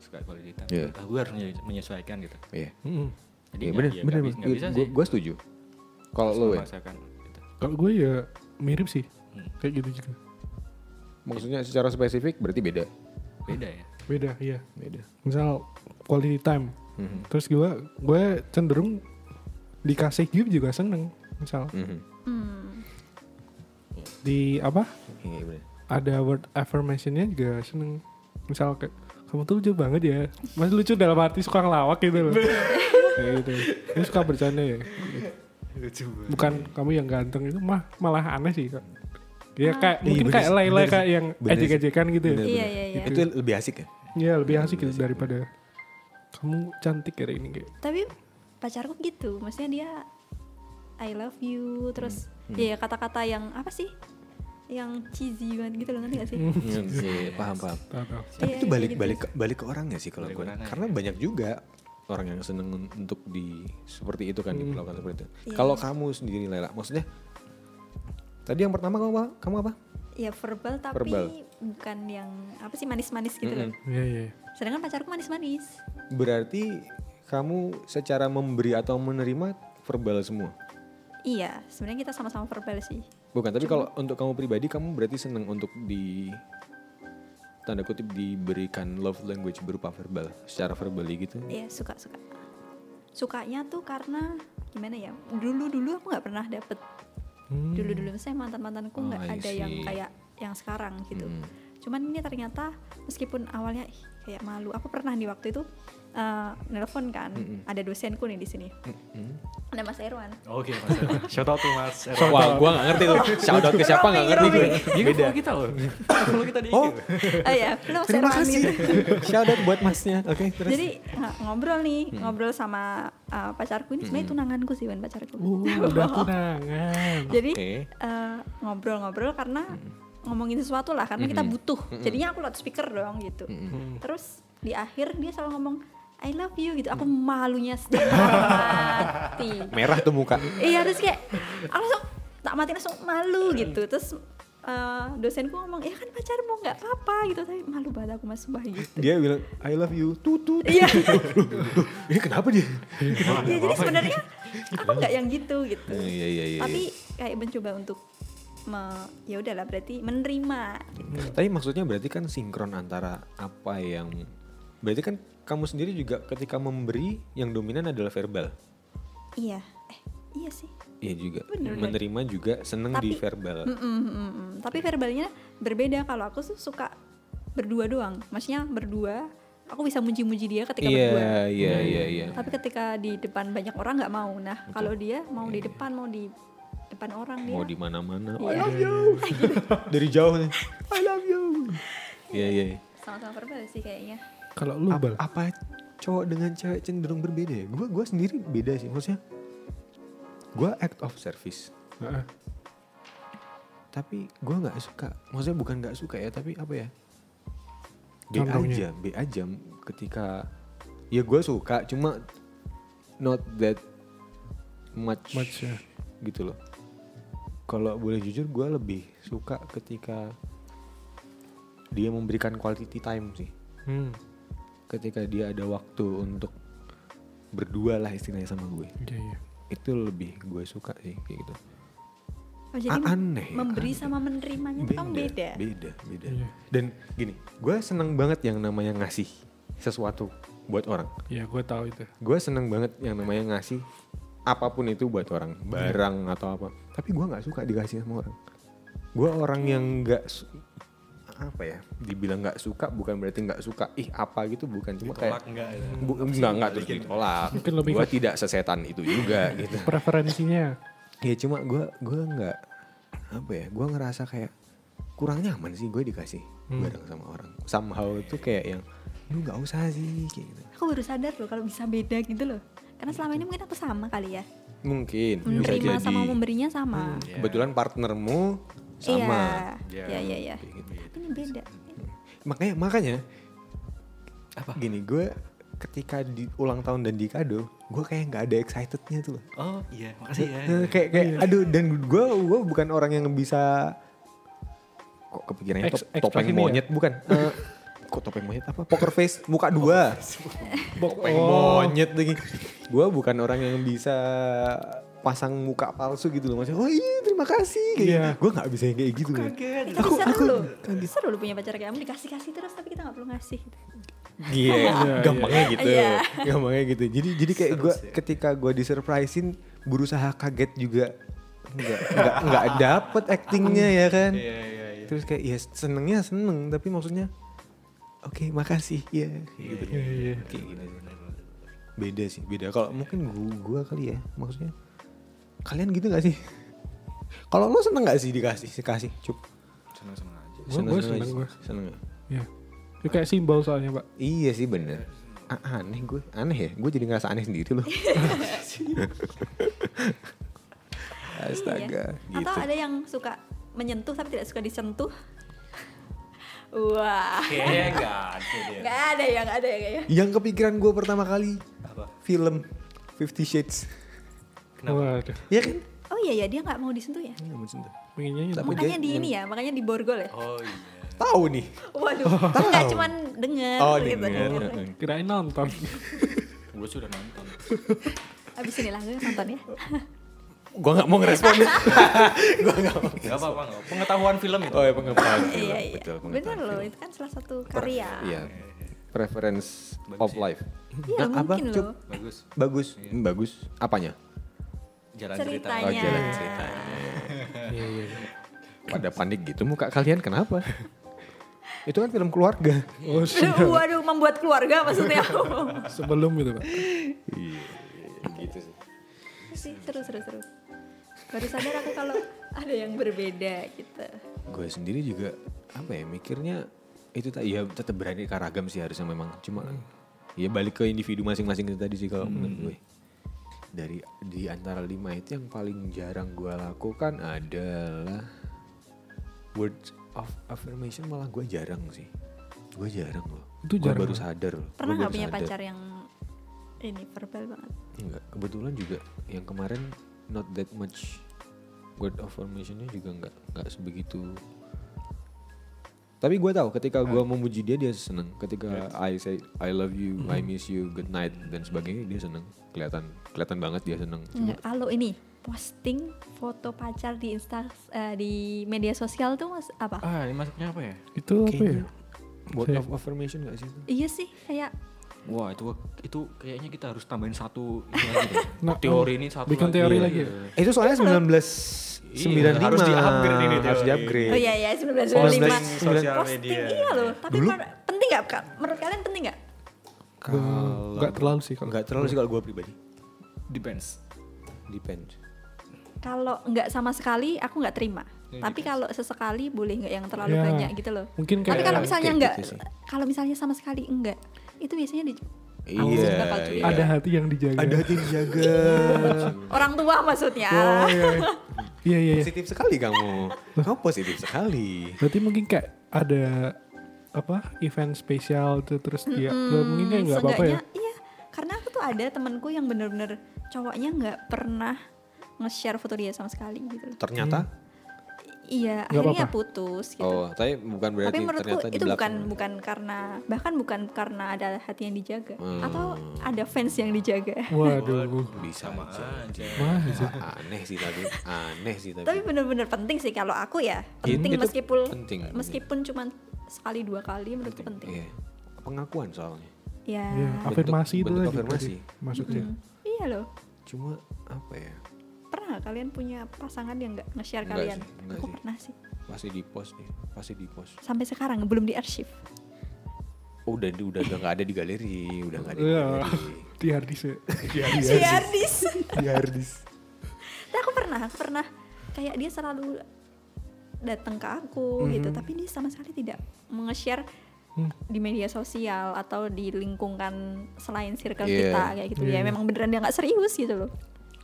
suka quality time. Iya. Ah, gue harus menye- menyesuaikan gitu. Iya. Mm-mm. Jadi Iya nggak- bener, ya bener. nggak bisa sih. Gue setuju. Kalau lo ya, gitu. Kalau gue ya mirip sih. Hmm. Kayak gitu juga. maksudnya secara spesifik berarti beda. Beda ya. Beda, iya. Beda. Misal quality time. Mhm. Terus gue gue cenderung dikasih gift juga seneng. Misal Mhm. Hmm. di apa? Iya bener. Ada word affirmationnya juga seneng. Misal kayak kamu tuh lucu banget ya. Masih lucu dalam arti suka ngelawak gitu loh. kayak gitu. Ini suka bercanda ya. Bukan kamu yang ganteng itu mah malah aneh sih kak. Ya kayak Iya, mungkin bener kayak lay-lay kayak yang ejek-ejekan gitu ya. Bener, Iya, bener. iya, iya. Itu lebih asik ya. Iya lebih asik gitu daripada kamu cantik hari ini kayak. tapi pacarku gitu maksudnya dia I love you terus Hmm. ya kata-kata yang apa sih yang cheesy banget gitu loh ngerti gak sih Iya, paham paham. Tahu. Tapi Iya, itu kayak balik gitu. balik ke- ke orangnya sih kalau gue. Karena banyak juga orang yang seneng un- untuk di seperti itu kan diperlakukan seperti itu. Iya. Kalau kamu sendiri Lela, maksudnya tadi yang pertama kamu apa? Kamu apa? ya verbal tapi Verbal. bukan yang apa sih manis-manis gitu loh Iya iya. sedangkan pacarku manis-manis Berarti kamu secara memberi atau menerima verbal semua. iya sebenarnya kita sama-sama verbal sih Bukan, tapi kalau untuk kamu pribadi kamu berarti seneng untuk di tanda kutip diberikan love language berupa verbal, secara verbally gitu. iya suka suka sukanya tuh karena gimana ya dulu dulu aku nggak pernah dapet Hmm. dulu dulu saya mantan mantanku Oh, nggak I ada yang kayak yang sekarang gitu Hmm. cuman ini ternyata meskipun awalnya kayak malu aku pernah di waktu itu eh, nelpon kan ada dosenku nih di sini Hmm. ada Mas Erwan Oke Mas Erwan. Shout out tuh Mas Erwan. Wah, gua gak ngerti tuh. Shout out ke siapa gak ngerti gue. Dia kan follow kita loh. follow kita di. Oh, oh ya Mas terima Erwan kasih. Shout out buat masnya. Oke, terus. jadi ng- ngobrol nih ngobrol sama eh, pacarku ini sebenarnya tunanganku sih bukan pacarku Uh, udah tunangan. jadi eh, ngobrol-ngobrol karena ngomongin sesuatu lah karena kita butuh jadinya aku loudspeaker dong gitu terus di akhir dia selalu ngomong I love you gitu aku malunya setengah mati Merah tuh muka. iya terus kayak aku langsung tak mati langsung malu gitu terus eh, dosenku ngomong ya kan pacarmu nggak apa-apa gitu tapi malu banget aku mas sumpah gitu Dia bilang I love you. Tutut. iya Ini kenapa dia? ya jadi sebenarnya aku nggak yang gitu gitu Iya iya iya. tapi kayak mencoba untuk me- ya udahlah berarti menerima gitu. Tapi maksudnya berarti kan sinkron antara apa yang berarti kan kamu sendiri juga ketika memberi yang dominan adalah verbal. iya eh iya sih Iya juga. Bener, bener. Menerima juga seneng di Tapi- verbal. Mm, mm, mm, mm. tapi verbalnya berbeda kalau aku tuh suka berdua doang maksudnya berdua aku bisa muji-muji dia ketika berdua Iya iya iya iya. tapi ketika di depan banyak orang nggak mau nah kalau dia mau di depan mau di depan orang dia Mau di mana-mana. I Iya. love you. Dari jauh nih. I love you. Iya iya. iya. sama-sama verbal sih kayaknya Kalau lu Ap- bal. apa cowok dengan cewek cenderung berbeda ya? Gue gua sendiri beda sih maksudnya. Gue act of service, Heeh. tapi gue nggak suka. Maksudnya bukan nggak suka ya, tapi apa ya? B Contohnya? aja, B aja ketika ya gue suka, cuma not that much, Much, ya. gitu loh. Kalau boleh jujur, gue lebih suka ketika dia memberikan quality time sih. Hmm. Ketika dia ada waktu untuk berdua lah istilahnya sama gue. Iya iya. itu lebih gue suka sih kayak gitu. Oh, jadi A- aneh memberi aneh. sama menerimanya itu kan beda beda? beda Iya. dan gini gue seneng banget yang namanya ngasih sesuatu buat orang. Iya gue tahu itu. gue seneng banget yang namanya ngasih apa pun itu buat orang. Barang atau apa. Tapi gue nggak suka dikasih sama orang. Gue orang yang nggak apa ya dibilang nggak suka bukan berarti nggak suka ih apa gitu bukan cuma kayak Tolak enggak ya. Bu, enggak enggak terus ditolak. Mungkin lebih Gue tidak sesetan itu juga gitu. Preferensinya. Ya cuma gue gua nggak apa ya? Gue ngerasa kayak kurang nyaman sih gue dikasih Hmm. bareng sama orang. Somehow itu kayak yang lu nggak usah sih kayak gitu. aku baru sadar loh kalau bisa beda gitu loh karena selama ini mungkin aku sama kali ya Mungkin bisa menerima jadi. sama memberinya sama Kebetulan partnermu sama. iya iya iya iya Kayak gitu. tapi ini beda Makanya makanya Apa? gini gue ketika di ulang tahun dan di kado gue kayak nggak ada excitednya tuh loh. Oh iya, makasih ya. Eh, kayak kayak aduh dan gue gue bukan orang yang bisa kok kepikirannya Ex- top- topeng ya? monyet bukan Eh, kok topeng monyet apa poker face muka dua topeng Oh. monyet lagi gue bukan orang yang bisa pasang muka palsu gitu loh maksudnya oh iya terima kasih kayak Iya. gue nggak bisa yang kayak gitu Kaget. Eh, tapi seru loh seru loh punya pacar kayak kamu dikasih kasih terus tapi kita nggak perlu ngasih Iya, gampangnya gitu, Iya. gampangnya gitu. Jadi jadi kayak gue ketika gue disurprisein berusaha kaget juga nggak nggak nggak dapet actingnya ya kan. Iya iya iya. Terus kayak ya senengnya seneng tapi maksudnya oke makasih ya kayak gitu. Iya iya. Kayak gitu. Beda sih, beda. Kalau mungkin gua, gua kali ya maksudnya kalian gitu gak sih? Kalau lo seneng gak sih dikasih dikasih cup? seneng seneng aja gua seneng gua. Seneng ya? Ya. Itu kayak simbol soalnya, Pak. Iya sih bener. A- aneh gue, aneh ya. Gue jadi ngerasa aneh sendiri loh. Astaga, Iya. gitu. Atau ada yang suka menyentuh tapi tidak suka disentuh. Wah. kayaknya nggak ada deh Gak ada ya, gak ada ya kayaknya. Yang kepikiran gue pertama kali apa film Fifty Shades. Waduh. Iya kan? Oh iya ya, dia gak mau disentuh ya. Iya, mau sentuh. Pengennya itu. Tapi makanya dia di ini ya, makanya di borgol ya. oh iya Tahu nih. Waduh, nggak cuman denger Oh, gitu. denger. Kirain nonton. gue sudah nonton Abis inilah gue nonton ya. Gue gak mau ngerespon. gue gak mau. nggak apa apa nggak pengetahuan film itu Oh ya pengetahuan. film. iya iya. Betul, Bener loh, itu kan salah satu karya. Iya. Preference Bagus of ya. life. Iya Nah, mungkin loh. bagus Bagus. Bagus. Apanya? Jalan Ceritanya. Oh, ceritanya jalan ceritanya. Iya, iya. Pada panik gitu muka kalian kenapa? Itu kan film keluarga. Oh. Waduh, membuat keluarga maksudnya. Sebelum itu, Pak. Iya. Gitu sih. sih seru seru seru. Baru sadar aku kalau ada yang berbeda gitu. Gue sendiri juga apa ya mikirnya itu tak ya tetap berani ragam sih harusnya memang cuma ya balik ke individu masing-masing tadi sih kalau menurut gue dari di antara lima itu yang paling jarang gue lakukan adalah words of affirmation malah gue jarang sih gue jarang loh Itu Gua jarang baru banget. sadar loh Pernah baru punya sadar. pacar yang ini verbal banget? Enggak, kebetulan juga yang kemarin not that much word of affirmationnya juga nggak nggak sebegitu. Tapi gue tahu ketika gue memuji dia dia seneng. Ketika I say I love you, I miss you, good night dan sebagainya dia seneng. Kelihatan kelihatan banget dia seneng. Cuma Nggak, kalau ini posting foto pacar di insta eh, di media sosial tuh mas apa? ah ini masuknya apa ya Itu apa ya? Word Saya- of affirmation gak sih itu? Iya sih kayak wah itu itu kayaknya kita harus tambahin satu ini lagi deh. Nah, teori ini satu bikin lagi. teori Iya. lagi ya? Itu soalnya 19 Iya, 95 harus di-upgrade ini harus teori. di-upgrade. oh iya iya 1995 Posting Sembilan- sosial posting media iya loh tapi Dulu- penting nggak kak menurut kalian penting nggak Kalau Nggak terlalu sih kalau. Enggak terlalu sih kalau gue pribadi. depends Depends. kalau nggak sama sekali aku nggak terima Ya, tapi depends. kalau sesekali boleh nggak yang terlalu Ya, banyak gitu loh Mungkin tapi kayak kalau misalnya kayak nggak gitu kalau misalnya sama sekali enggak itu biasanya di Iya, iya. ada hati yang dijaga. Ada hati yang dijaga. orang tua maksudnya Oh iya. Iya iya. iya. positif sekali kamu. Kamu positif sekali. Berarti mungkin kayak ada apa event spesial tuh terus dia Loh, mungkin kayak nggak apa-apa ya. Iya karena aku tuh ada temanku yang bener-bener cowoknya nggak pernah nge-share foto dia sama sekali gitu. Ternyata iya Nggak akhirnya apa-apa. putus gitu oh, tapi bukan berarti tapi menurutku ternyata di itu bukan bukan karena bahkan bukan karena ada hati yang dijaga Hmm. atau ada fans yang dijaga Waduh. bisa sama aja. aja Mah sih. Aneh sih tapi aneh sih tapi. tapi bener-bener penting sih kalau aku ya Itu- penting itu meskipun penting. meskipun cuma sekali dua kali menurutku penting Iya. Pengakuan soalnya. ya Iya, afirmasi itu bentuk lagi afirmasi. tadi Maksudnya. Mm. iya loh Cuma apa ya? Pernah nggak kalian punya pasangan yang nggak nge-share kalian sih, nggak aku sih. pernah sih Pasti di post nih, pasti di post. sampai sekarang belum di arsip Oh, udah udah udah nggak ada di galeri, udah nggak ada di Iya. galeri. Di harddisk ya. si Ardis di harddisk. Tapi aku pernah aku pernah kayak dia selalu datang ke aku gitu tapi dia sama sekali tidak nge-share Hmm. di media sosial atau di lingkungan selain circle Iya. kita kayak gitu ya Iya. memang beneran dia nggak serius gitu loh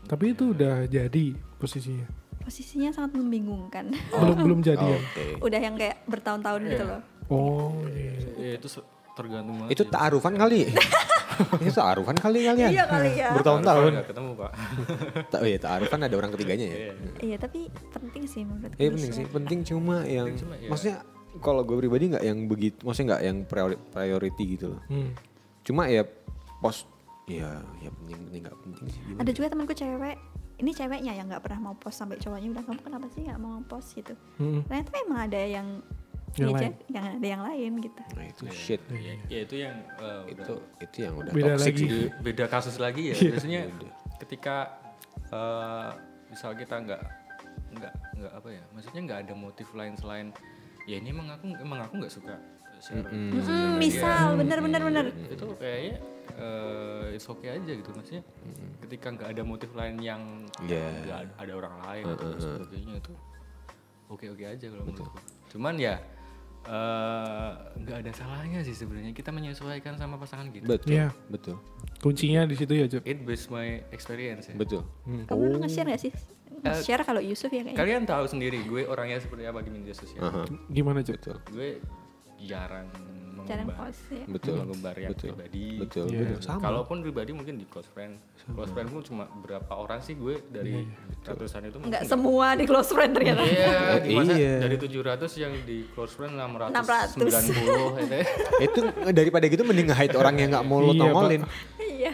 Tapi itu udah jadi posisinya. posisinya sangat membingungkan Belum belum jadi ya. Oke. udah yang kayak bertahun-tahun gitu loh Oh iya. ya itu se- tergantung banget Itu ta'arufan kali. itu ta'arufan kali kalian. iya kali ya Bertahun-tahun. Ketemu pak Tak, oh iya, ta'arufan ada orang ketiganya ya. iya tapi penting sih menurut Iya penting sih, penting cuma yang cuma ya. maksudnya kalau gue pribadi nggak yang begitu, maksudnya nggak yang priori- priority gitu loh. Hmm. Cuma ya post, ya ya penting penting nggak penting sih. gimana? ada juga temanku cewek ini ceweknya yang nggak pernah mau post sampai cowoknya bilang kamu kenapa sih nggak mau post gitu Hmm. ternyata memang ada yang Yang dia lain. yang ada yang lain gitu Nah itu shit, ya, ya itu yang eh, udah itu itu yang udah Beda toxic lagi. sih. Be- beda kasus lagi ya Iya. biasanya ketika eh, misal kita nggak nggak nggak apa ya maksudnya nggak ada motif lain selain ya ini emang aku emang aku nggak suka share di sosial Mm, misal bener bener bener itu kayaknya eh it's okay aja gitu maksudnya ketika nggak ada motif lain yang Iya. nggak ada- ada orang lain atau sebagainya itu oke oke aja kalau menurutku cuman ya eh, nggak ada salahnya sih sebenarnya kita menyesuaikan sama pasangan kita betul Iya. betul Kuncinya di situ ya, Cuk. it based my experience ya. betul Kamu dulu nge-share gak sih? Nge-share kalau Yusuf ya kayaknya. kalian tahu sendiri gue orangnya seperti apa di media sosial Aha, Gimana, Cuk? gue jarang Jarang mengumbar post ya. betul mengumbar yang betul pribadi betul Iya. betul sama Kalaupun pribadi mungkin di close friend. Close friend pun cuma berapa orang sih gue dari ratusan itu Enggak mungkin- semua di close friend ternyata. Iya, di masa Iya. dari 700 yang di close friend 600. 690 itu. itu daripada gitu mending nge-hide orang yang nggak mau lo Iya, tongolin Iya.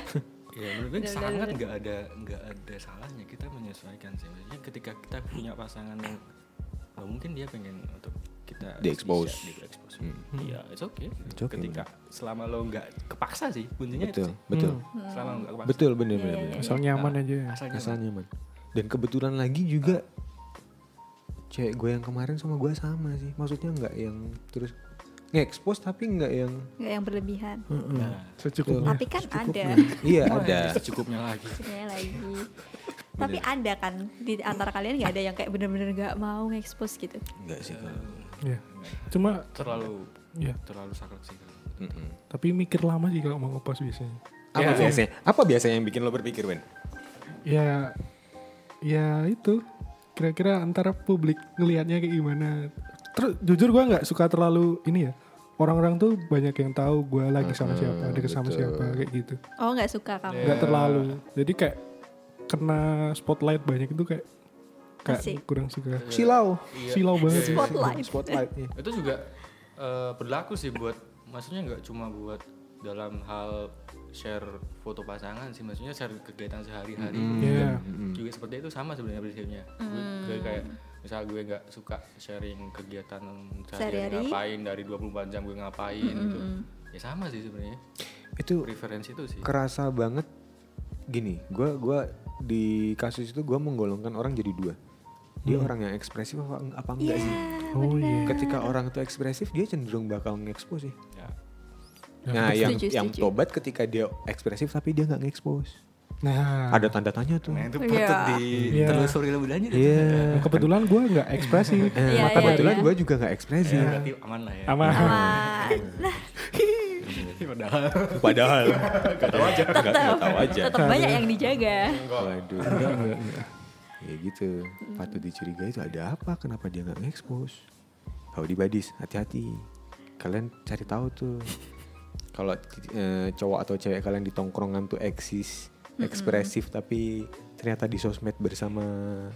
Ya menurut gue sangat nggak ada nggak ada salahnya kita menyesuaikan sih. Maksudnya ketika kita punya pasangan yang oh, mungkin dia pengen untuk kita Di-expose. bisa di-expose. Iya, it's okay. It's okay, ketika selama lo nggak kepaksa sih kuncinya itu betul sih. betul Selama lo nggak kepaksa. betul bener Iya, bener, iya, bener. Asal nyaman aja. Asal nyaman. asal nyaman dan kebetulan lagi juga cewek gue yang kemarin sama gue sama sih maksudnya nggak yang terus nge-expose tapi nggak yang Enggak yang berlebihan. Nah, Secukupnya. Tapi kan ada. iya oh, ada secukupnya lagi. Sebenarnya lagi. Tapi ada kan di antara kalian nggak ada yang kayak bener-bener nggak mau nge-expose gitu. nggak sih kalau Iya. Cuma terlalu ya, terlalu saklek sih kalau. Mm-mm. tapi mikir lama sih kalau mau ngepost biasanya. apa Ya. biasanya apa biasanya yang bikin lo berpikir Wen Ya ya itu kira-kira antara publik ngelihatnya kayak gimana. Terus jujur gua nggak suka terlalu ini ya. Orang-orang tuh banyak yang tahu gua lagi sama siapa, deket sama siapa kayak gitu. Oh nggak suka kamu. Nggak terlalu. Jadi kayak kena spotlight banyak itu kayak kayak Asik. kurang suka. silau Iya. Silau banget sih. Spotlight. spotlight iya. itu juga eh, berlaku sih buat maksudnya nggak cuma buat dalam hal share foto pasangan sih maksudnya share kegiatan sehari-hari pun Iya. juga, juga seperti itu sama sebenarnya prinsipnya gue, gue kayak misal gue nggak suka sharing kegiatan Sehari-hari. sehari-hari ngapain dari 24 jam gue ngapain gitu ya sama sih sebenarnya itu preferensi itu sih kerasa banget gini gua gua di kasus itu gua menggolongkan orang jadi dua dia orang yang ekspresif apa, apa enggak Iya. sih Oh iya. ketika orang itu ekspresif dia cenderung bakal nge-expose sih ya. nah yang Setuju, yang setuju. tobat ketika dia ekspresif tapi dia nggak nge-expose Nah, ada tanda tanya tuh nah itu Iya. patut di Iya. telusuri lebih lanjut iya kebetulan gua nggak ekspresif. Eh, Iya, maka iya, kebetulan iya. gue juga nggak ekspresif Ya, berarti aman lah ya Aman. Aman. Nah, padahal padahal nggak tahu aja tahu aja tetap banyak yang dijaga. waduh Enggak, enggak, enggak. Ya gitu patut dicurigai itu ada apa kenapa dia nggak nge-expose kalau di badis hati-hati kalian cari tahu tuh kalau eh, cowok atau cewek kalian di tongkrongan tuh eksis ekspresif tapi ternyata di sosmed bersama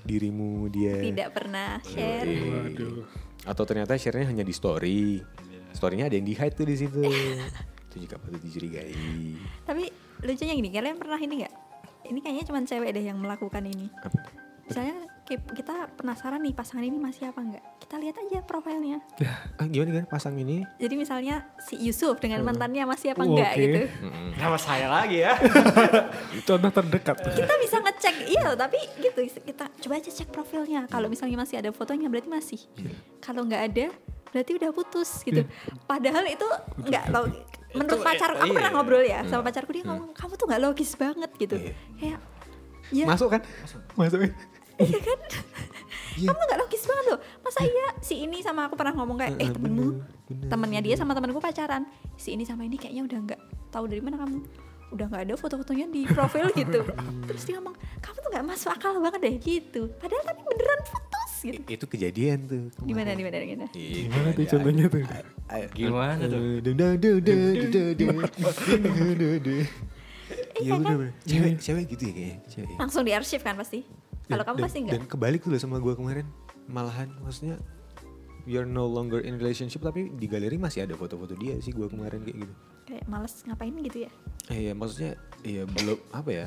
dirimu dia Tidak pernah share. Yoi. Waduh. atau ternyata share-nya hanya di story storynya ada yang di hide tuh di situ itu juga patut dicurigai Tapi lucunya gini, kalian pernah ini nggak? Ini kayaknya cuma cewek deh yang melakukan ini. Apa? Misalnya kayak kita penasaran nih pasangan ini masih apa nggak? Kita lihat aja profilnya. ah, gimana gimana pasang ini Jadi misalnya si Yusuf dengan mantannya masih apa Oh, enggak oke. gitu. Kenapa saya lagi ya? Contoh terdekat. Kita bisa ngecek, iya tapi gitu kita coba aja cek profilnya. Kalau misalnya masih ada fotonya berarti masih. Kalau nggak ada berarti udah putus gitu. Padahal itu nggak lo menurut Itu, pacar eh, aku pernah iya. ngobrol ya sama pacarku dia ngomong kamu tuh nggak logis banget gitu. Iya. Kayak ya masuk kan Masukin. Iya kan? Iya. kamu nggak logis banget loh. Masa iya. si ini sama aku pernah ngomong kayak eh Eh, temenmu temennya dia sama temanku pacaran. Si ini sama ini kayaknya udah nggak tahu dari mana kamu. Udah nggak ada foto-fotonya di profil gitu. Terus dia ngomong kamu tuh nggak masuk akal banget deh. Gitu. Padahal tapi beneran putus gitu. I- itu kejadian tuh di mana di mana di mana Gimana tuh contohnya tuh? Gimana tuh? Iya bener bener. Cewek, cewek gitu ya kayaknya. Cewek. ya. langsung diarsip kan pasti kalau Dan- kamu dan- pasti Dan enggak kebalik tuh loh sama gue kemarin. Malahan maksudnya we are no longer in relationship tapi di galeri masih ada foto-foto dia sih gue kemarin kayak gitu. kayak males ngapain gitu ya Eh ya maksudnya ya belum apa ya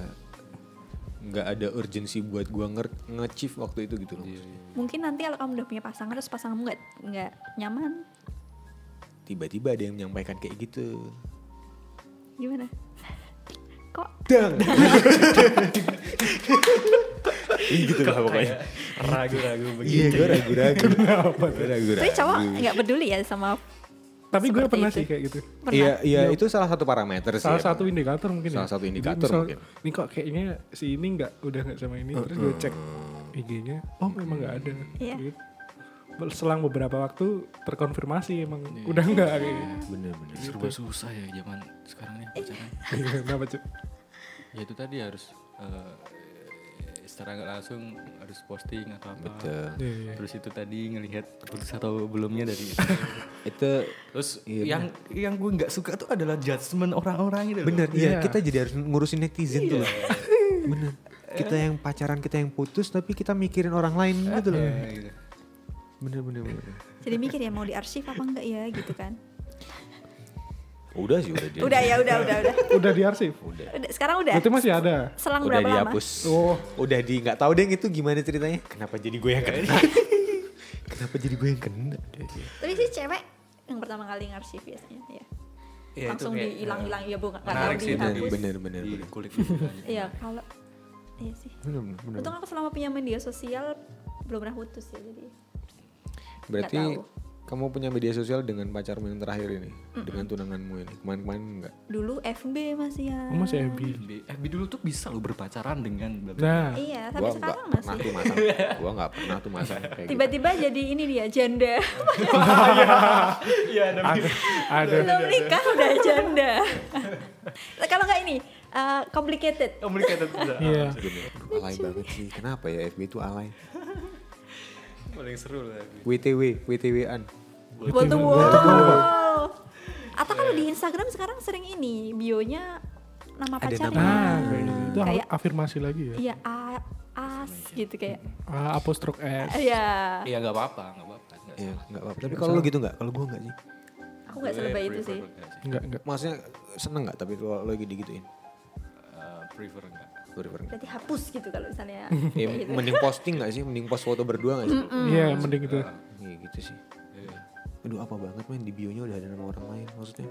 nggak ada urgensi buat gue nge nge waktu itu gitu loh. mungkin nanti kalau kamu udah punya pasangan terus pasanganmu nggak nggak nyaman Tiba-tiba ada yang menyampaikan kayak gitu. gimana kok Dang. Ih, gitu lah pokoknya. Ragu-ragu Iya begitu. gue ragu-ragu. Kenapa? Gue ragu-ragu. tapi cowok nggak peduli ya sama Tapi gue pernah itu. sih kayak gitu. Pernah. Iya, iya Iya. itu salah satu parameter sih. Salah emang. satu indikator mungkin Salah ya. satu Jadi indikator misal, mungkin. Ini kok kayaknya si ini nggak udah nggak sama ini terus gue cek IG-nya, oh memang nggak ada. Iya. Gitu. Selang beberapa waktu terkonfirmasi emang udah nggak kayak gitu. Bener-bener. Serba susah ya zaman sekarang nih pacaran. Kenapa cuy? ya itu tadi harus eh, secara nggak langsung harus posting atau apa. Betul. Iya, iya. Terus itu tadi ngelihat putus atau belumnya dari Itu Terus Iya, yang yang gue nggak suka tuh adalah judgement orang-orang itu. bener, iya Iya. kita jadi harus ngurusin netizen tuh. loh. Bener. Kita yang pacaran, kita yang putus, tapi kita mikirin orang lain gitu loh. Iya, gitu. Bener, bener, bener. Jadi mikir ya mau diarsip apa enggak ya gitu kan. Udah sih, udah dia. Udah ya, udah, udah, udah. Udah diarsip. Udah. Udah, sekarang udah. Berarti masih ada. Selang Udah berapa lama? dihapus. Oh. Udah di nggak tahu deh itu gimana ceritanya. Kenapa jadi gue yang kena? Kenapa jadi gue yang kena? Iya. Tapi sih cewek yang pertama kali ngarsip biasanya ya. Iya, itu Langsung dihilang-hilang ya bu, nggak tahu sih itu dihapus. bener, bener, di bener. aja. Iya kalau iya sih. Bener, bener. Untung aku selama punya media sosial belum pernah putus ya jadi. Berarti tahu. kamu punya media sosial dengan pacarmu yang terakhir ini, dengan tunanganmu ini. Kemarin-kemarin enggak. Dulu FB masih ya. Oh, masih FB. FB, FB dulu tuh bisa lo berpacaran dengan bla. Nah, Iya, Gua sampai enggak sekarang pernah masih. tuh masang. Gua enggak pernah tuh masang kayak gitu. Tiba-tiba jadi ini dia janda. Iya, ada ada. Belum nikah udah janda. Kalau nggak ini uh, complicated. complicated bisa. Iya. Alay banget sih. Kenapa ya FB itu alay? Paling seru lah. FB. WTW, WTW-an. Wall to wall. Atau kalau di Instagram sekarang sering ini bionya nama Ada pacarnya. nama. Nah, kayak gitu. Itu Kayak afirmasi lagi ya. iya a- as gitu kayak. Ah, apostrok S. Iya. Iya nggak apa-apa, nggak apa-apa. nggak Iya, enggak apa-apa. Tapi kalau lu gitu enggak? Kalau gua enggak sih. Aku nggak Gue selebay itu sih. Enggak, enggak. Maksudnya seneng enggak tapi kalau lagi digituin? Eh, prefer enggak. Prefer. Berarti hapus gitu kalau misalnya. Ya, gitu. mending posting enggak sih? Mending post foto berdua enggak sih? Iya, mending itu. Iya gitu sih. Iya. Aduh apa banget men di bionya udah ada nama orang lain maksudnya.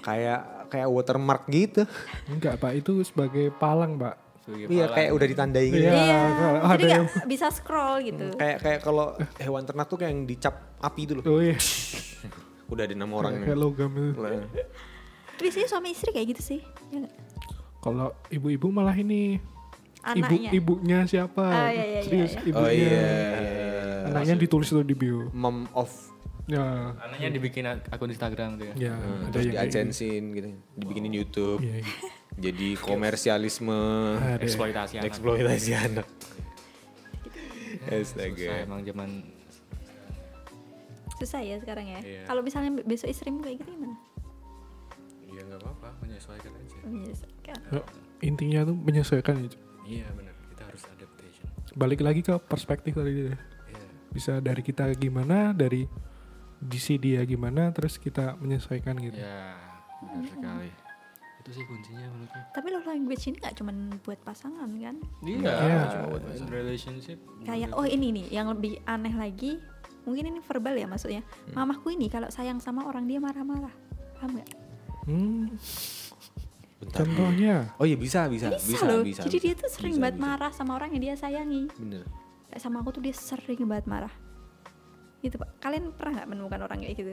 Kayak kayak watermark gitu. Enggak, Pak. Itu sebagai palang, Pak. Iya kayak udah ditandai gitu. Iya. Iya. Jadi yang- bisa scroll gitu. Kayak kayak kalau hewan ternak tuh kayak yang dicap api itu loh. Oh iya. Udah ada nama orangnya. Kayak logam itu. Lah, Tapi biasanya suami istri kayak gitu sih. Ya? Kalau ibu-ibu malah ini ibu ibunya siapa? Ah, iya, iya, Serius, iya, Oh ibunya. iya. iya. Anaknya ditulis tuh di bio. Mom of Ya, Anaknya dibikin ak- akun Instagram tuh ya. ya Hmm, ada terus yang di kayak gitu. adsense-in gitu. Dibikinin YouTube. Iya, iya. Jadi komersialisme Ada. Eksploitasi anak. eksploitasi anak. Susah Astaga. emang zaman Susah ya sekarang ya. Iya. Kalau misalnya besok istrimu kayak gitu gimana? Iya nggak apa-apa, menyesuaikan aja. Menyesuaikan. Ya, Intinya tuh menyesuaikan itu. Iya benar, kita harus adaptation. Balik lagi ke perspektif tadi deh. Iya. Bisa dari kita gimana, dari DC dia gimana, terus kita menyesuaikan gitu. Ya, benar sekali. Itu sih kuncinya menurutku. Tapi love language ini gak cuma buat pasangan kan? Iya, Iya. cuma buat relationship. Kayak oh ini nih yang lebih aneh lagi, mungkin ini verbal ya maksudnya. Hmm. Mamaku ini kalau sayang sama orang dia marah-marah. Paham gak? Hmm, Bentar. contohnya. Oh iya bisa bisa Bisa, bisa loh. bisa. Jadi bisa. dia tuh sering Bisa, banget bisa. marah sama orang yang dia sayangi. Bener. Kayak sama aku tuh dia sering banget marah. Gitu pak. Kalian pernah nggak menemukan orang kayak gitu?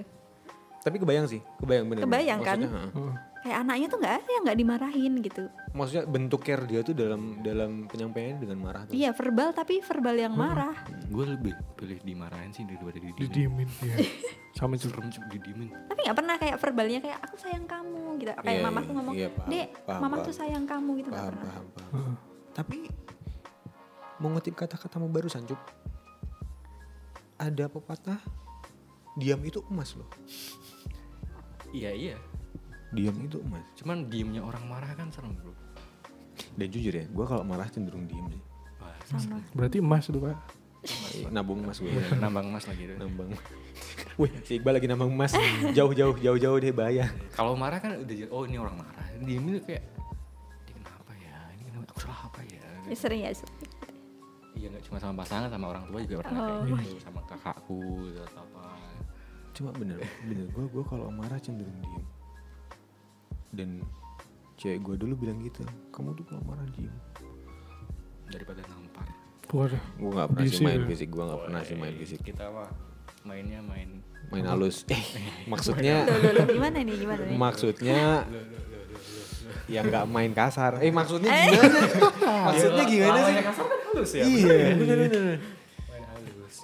Tapi kebayang sih, kebayang bener. Kebayang kan? Oh, Kayak anaknya tuh nggak ada yang nggak dimarahin gitu. Maksudnya bentuk care dia tuh dalam dalam penyampaiannya dengan marah tuh. Iya verbal tapi verbal yang marah. Gue lebih pilih dimarahin sih daripada didiemin. didiemin ya. Sama. Serem cuma didiemin. Tapi nggak pernah kayak verbalnya kayak aku sayang kamu gitu. Kayak Iya, mamaku iya, ngomong, iya, paham, dek, paham, mama paham. tuh sayang kamu gitu nggak Paham, pernah. paham, paham. Heeh. Tapi mengutip kata-katamu baru Sancup, ada pepatah diam itu emas loh. Iya iya. Diam itu emas. Cuman diemnya orang marah kan serem bro. Dan jujur ya, gue kalau marah cenderung diem sih. Wah, Sama. Berarti emas tuh pak. Iya, Nabung emas gue. Iya, nambang emas lagi tuh. Nambang. Wih, si Iqbal lagi nambang emas. Jauh-jauh, jauh-jauh deh bahaya. Kalau marah kan udah oh ini orang marah. Diemin tuh kayak, ini kenapa ya? Ini kenapa? Aku salah apa ya? Ya, sering ya. Iya nggak cuma sama pasangan, sama orang tua juga pernah Oh. kayak gitu, sama kakakku gitu, atau apa. Cuma bener, bener. Gue gue kalau marah cenderung diem. Dan cewek gue dulu bilang gitu, kamu tuh kalau marah diem. Daripada nampar. Waduh. Gue gak pernah sih main ya. fisik, gue gak pernah sih main fisik. Kita mah mainnya main Main halus. Eh, maksudnya Loh, loh, loh, gimana nih gimana nih maksudnya yang nggak main kasar. Eh maksudnya gimana? maksudnya gimana sih? kasar kan halus ya Iya,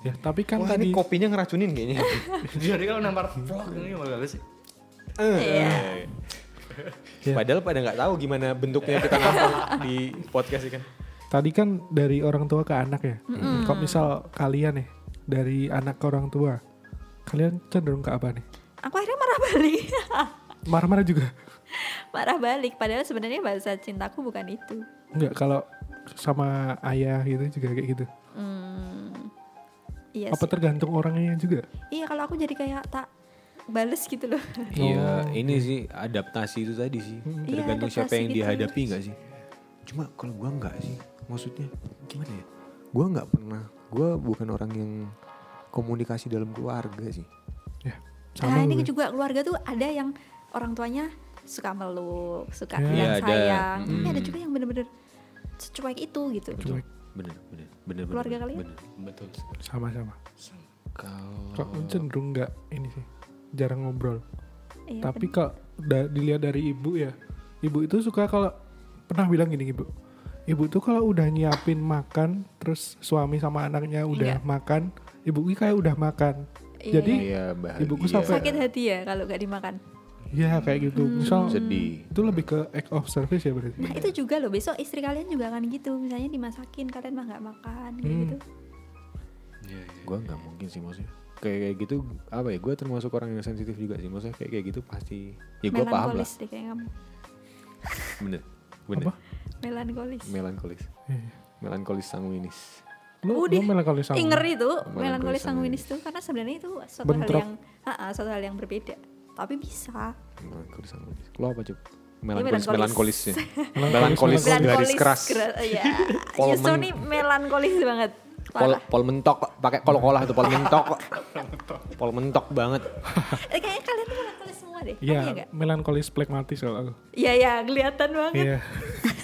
Ya, tapi kan Wah tadi ini kopinya ngeracunin kayaknya. jadi kalau nampar vlog ini malah sih Iya. Ya. Padahal pada nggak tahu gimana bentuknya kita ngomong di podcast ini kan. tadi kan dari orang tua ke anak ya. Kalau misal kalian nih dari anak ke orang tua, kalian cenderung ke apa nih? aku akhirnya marah balik Marah-marah juga? marah balik padahal sebenarnya bahasa cintaku bukan itu Enggak, kalau sama ayah gitu juga kayak gitu. hmm, iya Apa sih. tergantung orangnya juga? iya kalau aku jadi kayak tak bales gitu loh Iya, ini sih adaptasi itu tadi sih. Iya, Tergantung siapa adaptasi yang gitu. dihadapi nggak sih? Cuma kalau gua nggak sih, maksudnya gimana ya? Gua nggak pernah, gua bukan orang yang komunikasi dalam keluarga sih. Ya, nah ini gue. juga keluarga tuh ada yang orang tuanya suka meluk suka Ya. bilang Iya, ada. sayang tapi ada juga yang bener-bener secuek itu gitu Cuek, Bener, bener, bener. Keluarga bener, kalian? bener. betul sama-sama. Kalau Kok cenderung nggak ini sih, jarang ngobrol. Iya, Tapi kalau da- dilihat dari ibu ya, ibu itu suka kalau pernah bilang gini ibu, ibu tuh kalau udah nyiapin makan, terus suami sama anaknya udah Iya. makan, ibu ini kayak udah makan. Iya, Jadi iya, bahagia. ibuku sampai- sakit hati ya kalau gak dimakan ya kayak gitu. Misal sedih. itu lebih ke act of service ya berarti. nah itu juga loh besok istri kalian juga akan gitu misalnya dimasakin kalian mah nggak makan Hmm. gitu iya iya Gua nggak mungkin sih maksudnya. Kayak kayak gitu apa ya? Gue termasuk orang yang sensitif juga sih. Maksudnya kayak kayak gitu pasti. Ya gue paham lah. melankolis deh kayak kamu Bener, bener. Apa? melankolis Melankolis, Iya. melankolis sanguinis. Lu, Udah. lu melankolis. Ih, ngeri tuh Melankolis melankolis sanguinis. sanguinis tuh karena sebenarnya itu suatu Bentrok. hal yang ah, ah, suatu hal yang berbeda tapi bisa Melankolis sanguinis. Lo apa cup? Iya, Melankolis, melankolis ya. Melankolis, Melankolis garis keras. iya Pol Yusuf nih melankolis banget Pol, pol mentok, pakai kol-kolah tuh pol mentok. pol mentok banget. Eh, kayaknya kalian tuh melankolis semua deh Iya, ya melankolis plekmatis kalau aku. Iya iya kelihatan banget Iya.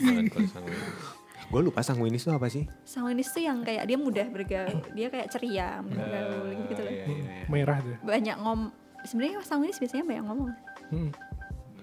melankolis sanguinis. Gue lupa sanguinis itu apa sih? Sanguinis tuh yang kayak dia mudah bergaul dia kayak ceria bergaul gitu gitu loh iya iya iya Merah deh. banyak ngom sebenarnya sanguinis biasanya banyak ngomong Hmm.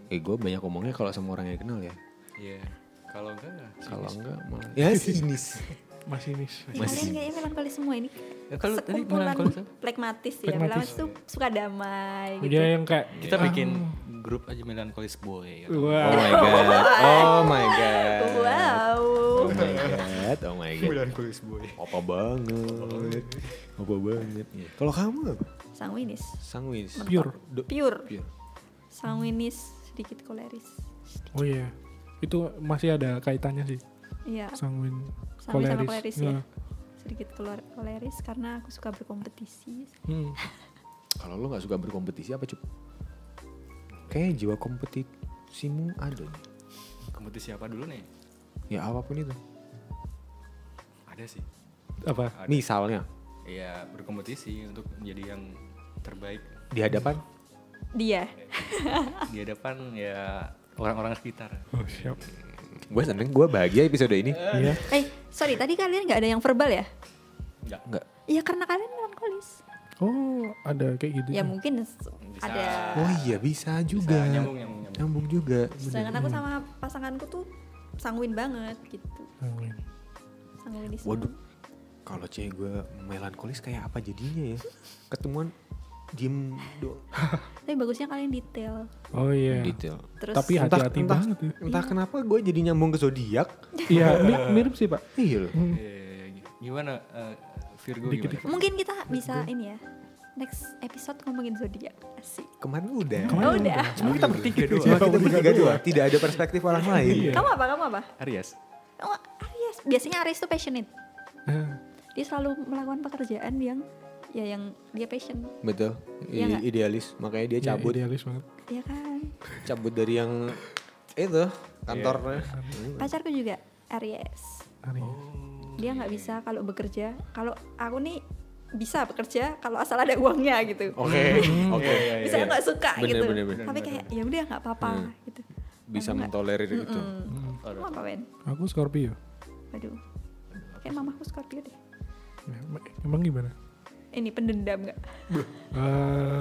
Eh gue banyak ngomongnya kalau sama orang yang kenal ya. iya kalau enggak enggak Kalau enggak malah ya sinis. Masih nis. Ih, Masih. kalian kayaknya melankolis semua ini Ya, kalau tadi melankolis plekmatis ya plekmatis tuh suka damai gitu Dia yang kayak kita bikin grup aja melankolis boy gitu. Oh Wah. my god. Oh my god. wow Oh my god. Oh my god. melankolis boy Apa banget. Apa banget. Kalau kamu apa? sanguinis Sanguinis. Pure. Pure Pure. Sanguinis sedikit koleris Oh iya. Itu masih ada kaitannya sih. iya Sanguin Sanguin sama koleris. koleris ya Nah, sedikit keluar koleris karena aku suka berkompetisi hmm. Kalau lo nggak suka berkompetisi apa cup? Kayak jiwa kompetisimu ada nih. kompetisi apa dulu nih Ya apa pun itu. ada sih Apa? ada. Misalnya Iya berkompetisi untuk menjadi yang terbaik di hadapan dia di hadapan ya orang-orang sekitar. Oh siap. gue seneng gue bahagia episode ini. Iya. eh sorry tadi kalian nggak ada yang verbal ya Enggak. Enggak. Iya karena kalian melankolis Oh ada kayak gitu. ya mungkin s- Bisa. ada Oh iya bisa Bisa juga. nyambung nyambung nyambung. Nyambung juga. sedangkan aku sama pasanganku tuh sanguin banget gitu Sanguin. sanguinis Waduh. Kalau cewek gue melankolis kayak apa jadinya ya? Ketemuan diem doang. tapi bagusnya kalian detail Oh iya. Detail. terus Tapi Entah, hati-hati entah, banget ya. entah kenapa gue jadi nyambung ke zodiak. Iya mi- mirip sih pak. Iya loh. Hmm. Eh, gimana eh, Virgo Dikit-dikit. gimana? mungkin kita bisa ini ya next episode ngomongin zodiak asik Kemarin udah. Kemarin oh udah Cuma kita bertiga doang. Cuma kita bertiga dua. Tidak ada perspektif orang lain. kamu apa kamu apa Aries. oh Aries biasanya Aries tuh passionate Nah, dia selalu melakukan pekerjaan yang ya yang dia passion Betul. Iya I- nggak? idealis. Makanya dia iya, cabut. idealis banget. ya kan cabut dari yang itu kantornya. pacarku juga Aries Aneh. dia nggak bisa kalau bekerja kalau aku nih bisa bekerja kalau asal ada uangnya gitu Oke. Oke. bisa nggak suka Bener, gitu bener, bener. tapi kayak ya udah nggak apa-apa Hmm. gitu Bisa Aku nggak- mentolerir itu. Mm-mm. Kamu apa Ben? Aku Scorpio. Waduh kayak mamaku Scorpio deh Ya, em- emang gimana? Ini pendendam nggak? Eh,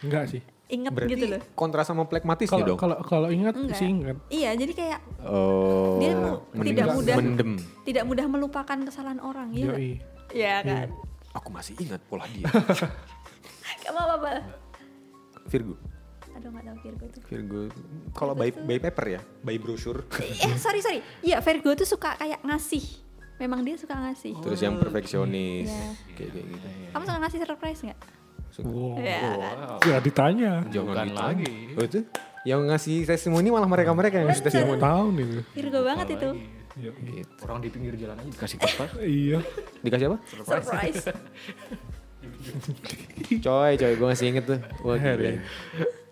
enggak sih. Ingat Berarti gitu loh. kontra sama plekmatis ya Kalau dong? kalau kalau ingat Enggak. sih ingat. Iya, jadi kayak Oh, Dia mu- tidak mudah. mendem. tidak mudah melupakan kesalahan orang, iya? Yoi. Iya kan? Aku masih ingat pola dia. Gak apa-apa. Virgo. Aduh gak tahu Virgo tuh. Virgo. Kalau by, by paper ya, by brochure. eh sorry sorry. Iya Virgo tuh suka kayak ngasih. Memang dia suka ngasih. Terus yang perfeksionis. Iya. Kayak kayak gitu. Kamu suka ngasih surprise nggak? Suka. Wow. Iya kan? Ya ditanya. Jangan Bukan ditanya. lagi. Oh itu? Yang ngasih testimoni malah mereka-mereka yang ngasih testimoni. Tahun itu. Virgo banget itu. Gitu. Orang di pinggir jalan aja dikasih kertas. Iya. Dikasih apa? Surprise. Coy, coy, gue masih inget tuh. Wah, gila.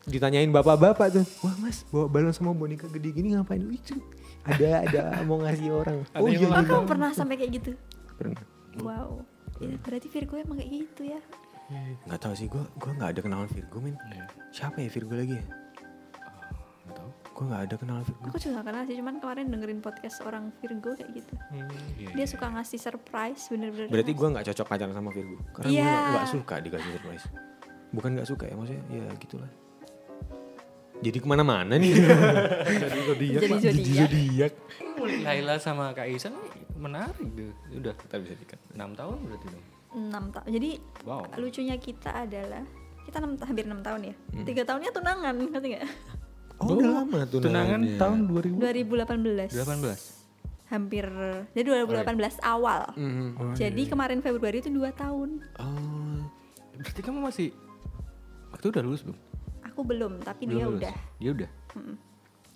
Ditanyain bapak-bapak tuh, wah mas bawa balon sama boneka gede gini ngapain? Itu ada ada mau ngasih orang. Ada oh yang iya, Oh iya. kamu pernah sampai kayak gitu? Pernah. Wow. Ya, berarti Virgo emang kayak gitu ya? Nggak tahu sih, gue gue nggak ada kenalan Virgo men. Siapa ya Virgo lagi ya? Tahu. Gue nggak ada kenalan Virgo. Aku juga gak kenal sih, cuman kemarin dengerin podcast orang Virgo kayak gitu. Iya, Dia suka ngasih surprise, bener-bener. Berarti gue nggak cocok pacaran sama Virgo. Karena gue Iya. nggak nggak suka dikasih surprise. Bukan nggak suka ya, maksudnya ya gitulah. Jadi ke mana-mana nih. Jadi zodiak. Jadi zodiak. zodiak. Laila sama Kak Isan menarik tuh. Udah Kita bisa dikat. 6 tahun berarti dong. 6 tahun. Jadi Wow. lucunya kita adalah kita 6, hampir 6 tahun ya. Hmm. Tiga tahunnya tunangan, ngerti gak? Oh, udah lama tuh Tunangan tahun 2000. 2018. 18. Hampir jadi 2018 awal. Mhm. Oh, Jadi kemarin Februari itu 2 tahun. Oh, Berarti kamu masih waktu udah lulus belum? Aku belum, tapi Belum dia lulus? udah. Dia udah.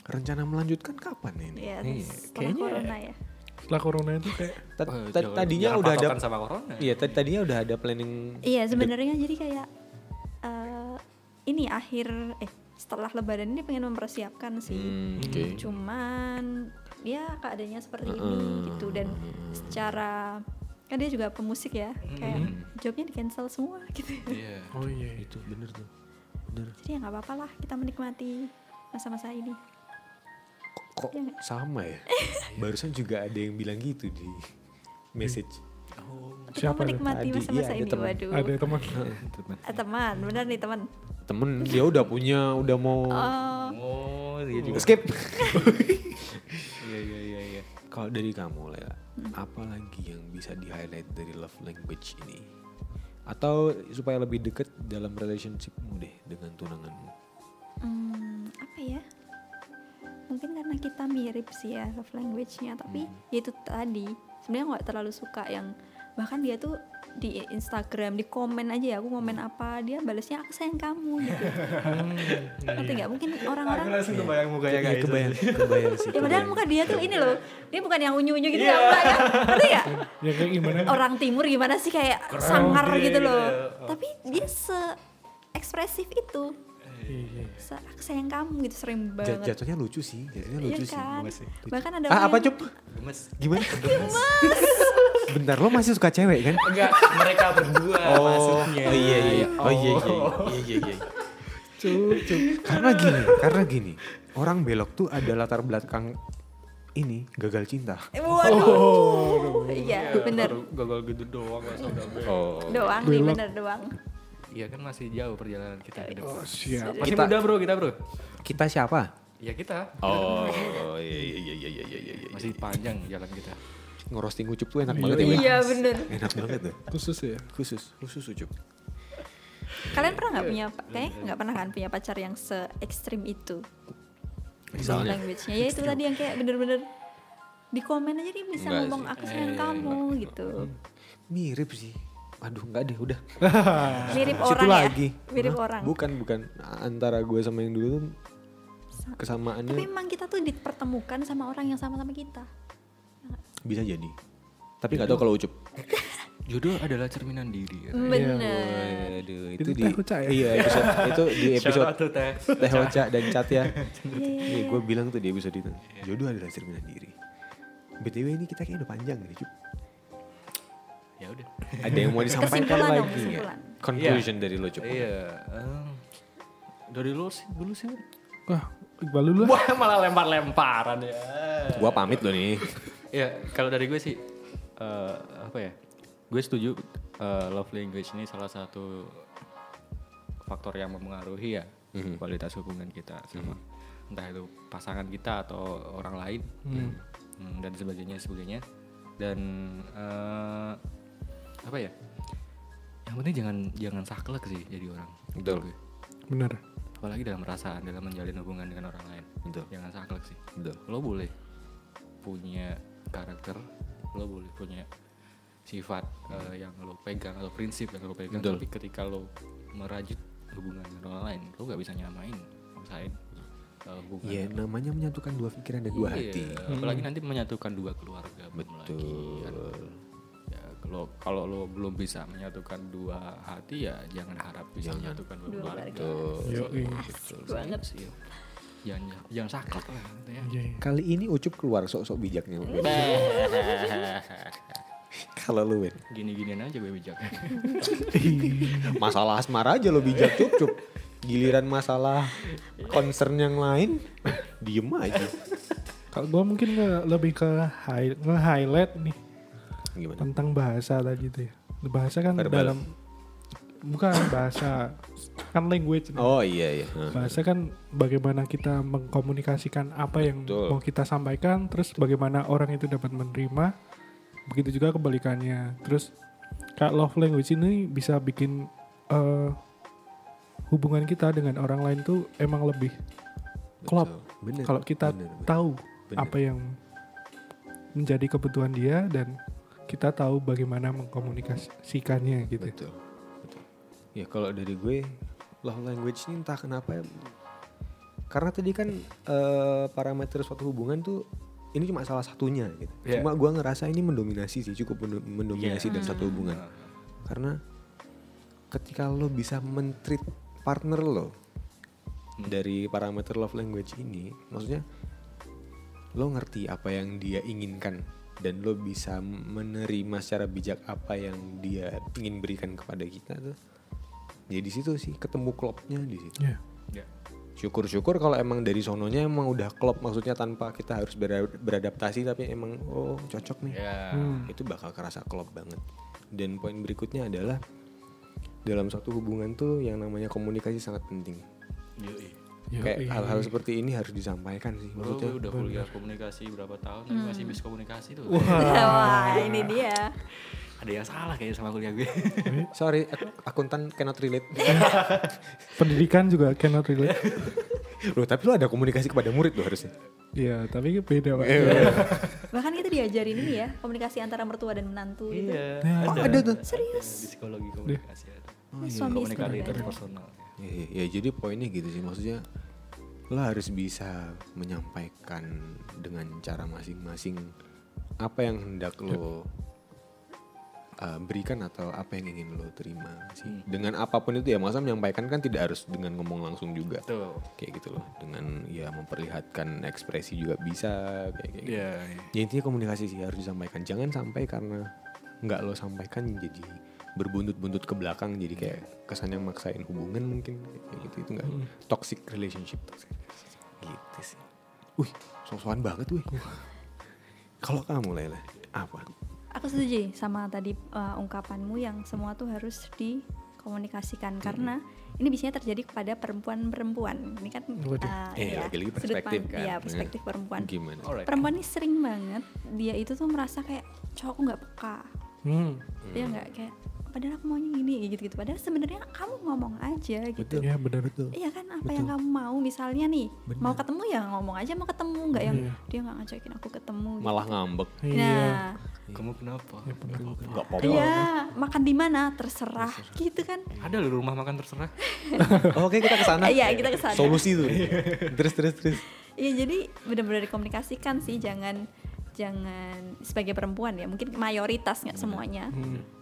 rencana melanjutkan kapan ini? Ya, Iya, setelah kayaknya- corona ya. Setelah corona itu kayak Ta- Oh, ta- jangan- tadinya udah ada sama corona. Iya, tadi tadinya udah ada planning Iya, sebenarnya jadi kayak eh ini akhir eh setelah lebaran ini pengen mempersiapkan sih. Hmm, oke. Cuman ya keadaannya seperti ini gitu dan secara kan dia juga pemusik ya, kayak jobnya di cancel semua gitu. Iya. oh iya. itu bener tuh. Bener. Jadi ya nggak apa-apa lah kita menikmati masa-masa ini. Kok nggak? sama ya? Barusan juga ada yang bilang gitu di message. Kita Siapa menikmati masa-masa iya, ada ini, teman. waduh. Ada teman. Eh, teman, benar nih teman. Temen dia udah punya, udah mau Oh, Oh, dia juga. skip. Iya, iya, iya, iya. Kalau dari kamu, Lela, apa lagi yang bisa di highlight dari love language ini? Atau supaya lebih deket dalam relationshipmu deh dengan tunanganmu? hmm, apa ya? Mungkin karena kita mirip sih ya love language-nya, tapi ya itu tadi sebenarnya nggak terlalu suka yang bahkan dia tuh di Instagram di komen aja ya aku komen apa dia balasnya aku sayang kamu gitu ngerti nggak mungkin orang-orang langsung kebayang mukanya Iya, kebayang, kebayang sih. ya padahal muka dia tuh ini loh dia bukan yang unyu-unyu gitu ya enggak ya ngerti nggak Ya kayak gimana? orang timur gimana sih kayak sangar gitu loh tapi dia se ekspresif itu Iya. se aku sayang kamu gitu sering banget Jatuhnya lucu sih, jatuhnya Iya lucu sih. kan Gemes sih. Lucu. bahkan ada Ah, apa cup? Gemes. Gimana? Bentar, lo masih suka cewek kan? Enggak, mereka berdua maksudnya. Oh iya iya. Oh iya iya. Iya iya iya. Karena gini, karena gini. Orang belok tuh ada latar belakang ini gagal cinta. Eh, waduh iya bener Baru Gagal gitu doang gak usah udah Oh. doang nih Belok. bener doang Iya kan masih jauh perjalanan kita ke depan. Oh, siap. Masih Kita- muda bro, kita bro. Kita siapa? Ya kita. Oh iya iya iya iya iya iya iya. Masih panjang jalan kita. Ngerosting ucup tuh enak banget ya. Wei? iya bener Enak banget tuh. Khusus ya. Khusus, khusus ucup. kalian pernah nggak punya kayaknya nggak pernah kan punya pacar yang se ekstrim itu Misalnya. language-nya ya itu tadi yang kayak bener-bener di komen aja dia bisa Enggak ngomong sih. aku sayang kamu gitu Mirip sih. Aduh enggak deh udah. mirip Situ orang lagi. ya mirip Hah? orang Bukan bukan antara gue sama yang dulu tuh Sa- kesamaannya tapi emang kita tuh dipertemukan sama orang yang sama-sama kita bisa jadi. Tapi nggak tahu kalau ucup. Jodoh adalah cerminan diri. Ya. bener Waduh, itu Itu di ya? Iya, episode itu di episode Shout out to Teh. Teh Hoca dan Cat ya. Iya, iya, gue bilang tuh di episode itu. Jodoh adalah cerminan diri. BTW ini kita kayaknya udah panjang nih, Cup. Ya udah. Ada yang mau disampaikan dong, lagi nggak? kesimpulan. Conclusion dari lo, Cup. Iya. dari lu sih dulu sih. Wah, Iqbal dulu lah. Wah malah lempar-lemparan ya. Gua pamit loh nih. Ya kalau dari gue sih eh, apa ya? gue setuju eh, love language ini salah satu faktor yang mempengaruhi ya Mhm. kualitas hubungan kita sama entah itu pasangan kita atau orang lain Hmm, dan sebagainya sebagainya dan eh, apa ya yang penting jangan jangan saklek sih jadi orang Betul. Gue. Bener. apalagi dalam perasaan dalam menjalin hubungan dengan orang lain Betul. jangan saklek sih Betul. lo boleh punya karakter lo boleh punya sifat eh, yang lo pegang atau prinsip yang lo pegang Betul. tapi ketika lo merajut hubungan dengan orang lain lo nggak bisa nyamain maksain eh, hubungan Iya, namanya menyatukan dua pikiran dan dua Iya, hati. apalagi nanti menyatukan dua keluarga belum lagi kan. ya kalau kalau lo belum bisa menyatukan dua hati ya jangan harap bisa Jangan. menyatukan dua, Dua keluarga Betul. Yoi. Betul banget. sih. Jangan jangan saklek lah gitu ya Iya. Kali ini Ucup keluar sok-sok bijaknya. Kalau lu Win, gini-ginian aja gue bijak masalah asmara aja lo bijak cup cup. Giliran masalah concern yang lain, diem aja. Kalau gue mungkin nge- lebih ke high, nge-highlight nih Gimana? tentang bahasa tadi tuh ya. Bahasa kan Verbal. dalam bukan bahasa kan language nih. Oh iya iya. Bahasa kan bagaimana kita mengkomunikasikan apa yang Betul. mau kita sampaikan, terus bagaimana orang itu dapat menerima. Begitu juga kebalikannya. Terus kayak love language ini bisa bikin eh, hubungan kita dengan orang lain tuh emang lebih klop. Kalau kita bener, bener. tahu Bener. apa yang menjadi kebutuhan dia dan kita tahu bagaimana mengkomunikasikannya gitu. Betul. Betul. Ya kalau dari gue love language ini entah kenapa ya, karena tadi kan eh, parameter suatu hubungan tuh ini cuma salah satunya gitu. Iya. Cuma gue ngerasa ini mendominasi sih cukup mendo- mendominasi Iya. dalam satu hubungan. Karena ketika lo bisa mentreat partner lo dari parameter love language ini, maksudnya lo ngerti apa yang dia inginkan dan lo bisa menerima secara bijak apa yang dia ingin berikan kepada kita tuh. Jadi di situ sih ketemu klopnya di situ. Ya. ya. Syukur-syukur kalau emang dari sononya emang udah klop maksudnya tanpa kita harus bera- beradaptasi tapi emang oh cocok nih. Ya. Hmm. itu bakal kerasa klop banget. Dan poin berikutnya adalah dalam suatu hubungan tuh yang namanya komunikasi sangat penting. Ya, kayak hal-hal seperti ini harus disampaikan sih Lo maksudnya. udah kuliah komunikasi berapa tahun? Tapi masih bisa komunikasi tuh. Wah, ini dia. Ada yang salah kayaknya sama kuliah gue. Sorry ak- akuntan cannot relate. Pendidikan juga cannot relate. loh tapi lo ada komunikasi kepada murid lo harusnya. Iya, tapi beda Pak. Bahkan kita diajarin ini ya, komunikasi antara mertua dan menantu gitu. iya. Oh, ada. tuh? Serius? di psikologi komunikasi ada. Suami istri komunikasi interpersonal ya, ya, ya, jadi poinnya gitu sih. Maksudnya lo harus bisa menyampaikan dengan cara masing-masing apa yang hendak lo uh, berikan atau apa yang ingin lo terima sih. Dengan apa pun itu ya masa menyampaikan kan tidak harus dengan ngomong langsung juga. Tuh kayak gitu loh. Dengan ya memperlihatkan ekspresi juga bisa kayak kayak gitu. Iya, ya intinya komunikasi sih harus disampaikan. Jangan sampai karena nggak lo sampaikan jadi berbuntut-buntut ke belakang jadi kayak kesannya maksain hubungan mungkin kayak gitu. Itu nggak toxic relationship. Toxic gitu sih. Wih sosokan banget wih. Kalau kamu Lela apa Aku setuju sama tadi uh, ungkapanmu yang semua tuh harus dikomunikasikan karena ini biasanya terjadi kepada perempuan-perempuan. Ini kan Waduh. uh, Eh, ya, perspektif pan- kan. ya, perspektif perempuan. gimana alright Perempuan ini sering banget dia itu tuh merasa kayak cowokku nggak peka. Hmm. Dia nggak kayak padahal aku maunya gini gitu-gitu. Padahal sebenarnya kamu ngomong aja gitu. betul. Ya benar betul. Iya kan? Apa yang kamu mau? Misalnya nih mau ketemu ya ngomong aja mau ketemu. Nggak yang Iya. dia nggak ngajakin aku ketemu. gitu. malah ngambek. Iya. Nah, kamu kenapa? Nggak apa-apa. Iya makan di mana? Terserah gitu kan. ada loh rumah makan terserah. Oke kita ke sana Iya kita ke sana. solusi tuh. Terus terus terus. Iya jadi benar-benar dikomunikasikan sih jangan jangan sebagai perempuan ya mungkin mayoritas nggak semuanya.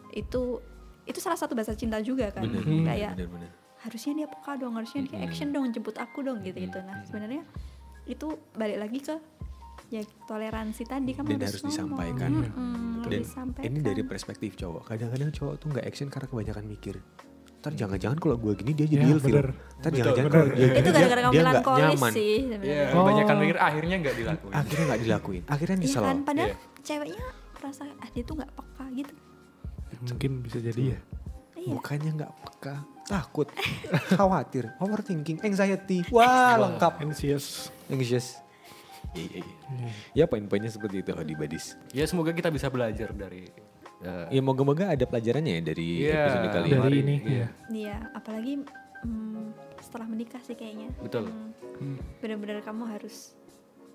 Itu itu salah satu bahasa cinta juga kan. Bener kayak bener bener harusnya dia peka dong harusnya dia action dong jemput aku dong gitu gitu. Nah sebenarnya itu balik lagi ke ya toleransi tadi Dan harus ngomong. disampaikan. Mm-mm, harus dan disampaikan. ini dari perspektif cowok. Kadang-kadang cowok tuh nggak action karena kebanyakan mikir ntar jangan-jangan kalau gue gini dia jadi Ya, ilfil. ntar jangan-jangan kalau dia gini itu dia, gara-gara kamu melankolis sih Iya, sebenarnya. Oh. kebanyakan mikir akhirnya nggak dilakuin. akhirnya nggak dilakuin. Akhirnya Iya nyesel. kan padahal Iya. ceweknya merasa ah dia tuh nggak peka gitu Mungkin bisa jadi ya. Iya. Bukannya nggak peka, takut, khawatir, overthinking, anxiety. Wah, lengkap. Anxious. Anxious. Iya, iya, iya. Ya poin-poinnya seperti itu Hodi Badis. Ya semoga kita bisa belajar dari eh, Ya moga-moga ada pelajarannya ya dari Iya. episode kali Dari ini. Iya. ya. Iya, apalagi mm, setelah menikah sih kayaknya. Betul. Hmm, Bener-bener kamu harus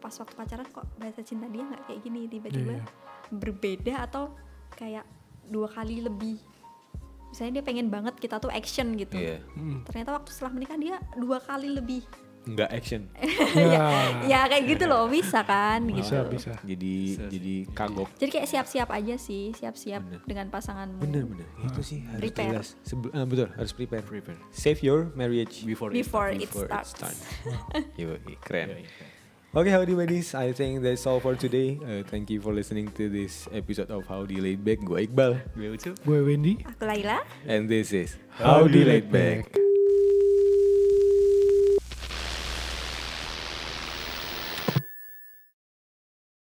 pas waktu pacaran kok bahasa cinta dia nggak kayak gini tiba-tiba Iya. berbeda atau kayak dua kali lebih. Misalnya dia pengen banget kita tuh action gitu. Iya. Hmm. Ternyata waktu setelah menikah dia dua kali lebih. Nggak action. Ya. Ya kayak gitu loh bisa kan Bisa, gitu. bisa. Jadi Bisa jadi kagok. Jadi kayak siap-siap aja sih, siap-siap Bener. dengan pasanganmu. Bener-bener. Itu sih harus Prepare. jelas. Sebe- ah, betul, harus prepare. Prepare. Save your marriage before, Before it before starts. it starts. Keren. Iya, iya. Howdy buddies. I think that's all for today. Uh, thank you for listening to this episode of Howdy Laid Back. Gue Iqbal. Gue Ucup. Gue Wendy. Aku Laila. And this is Howdy Laid Back.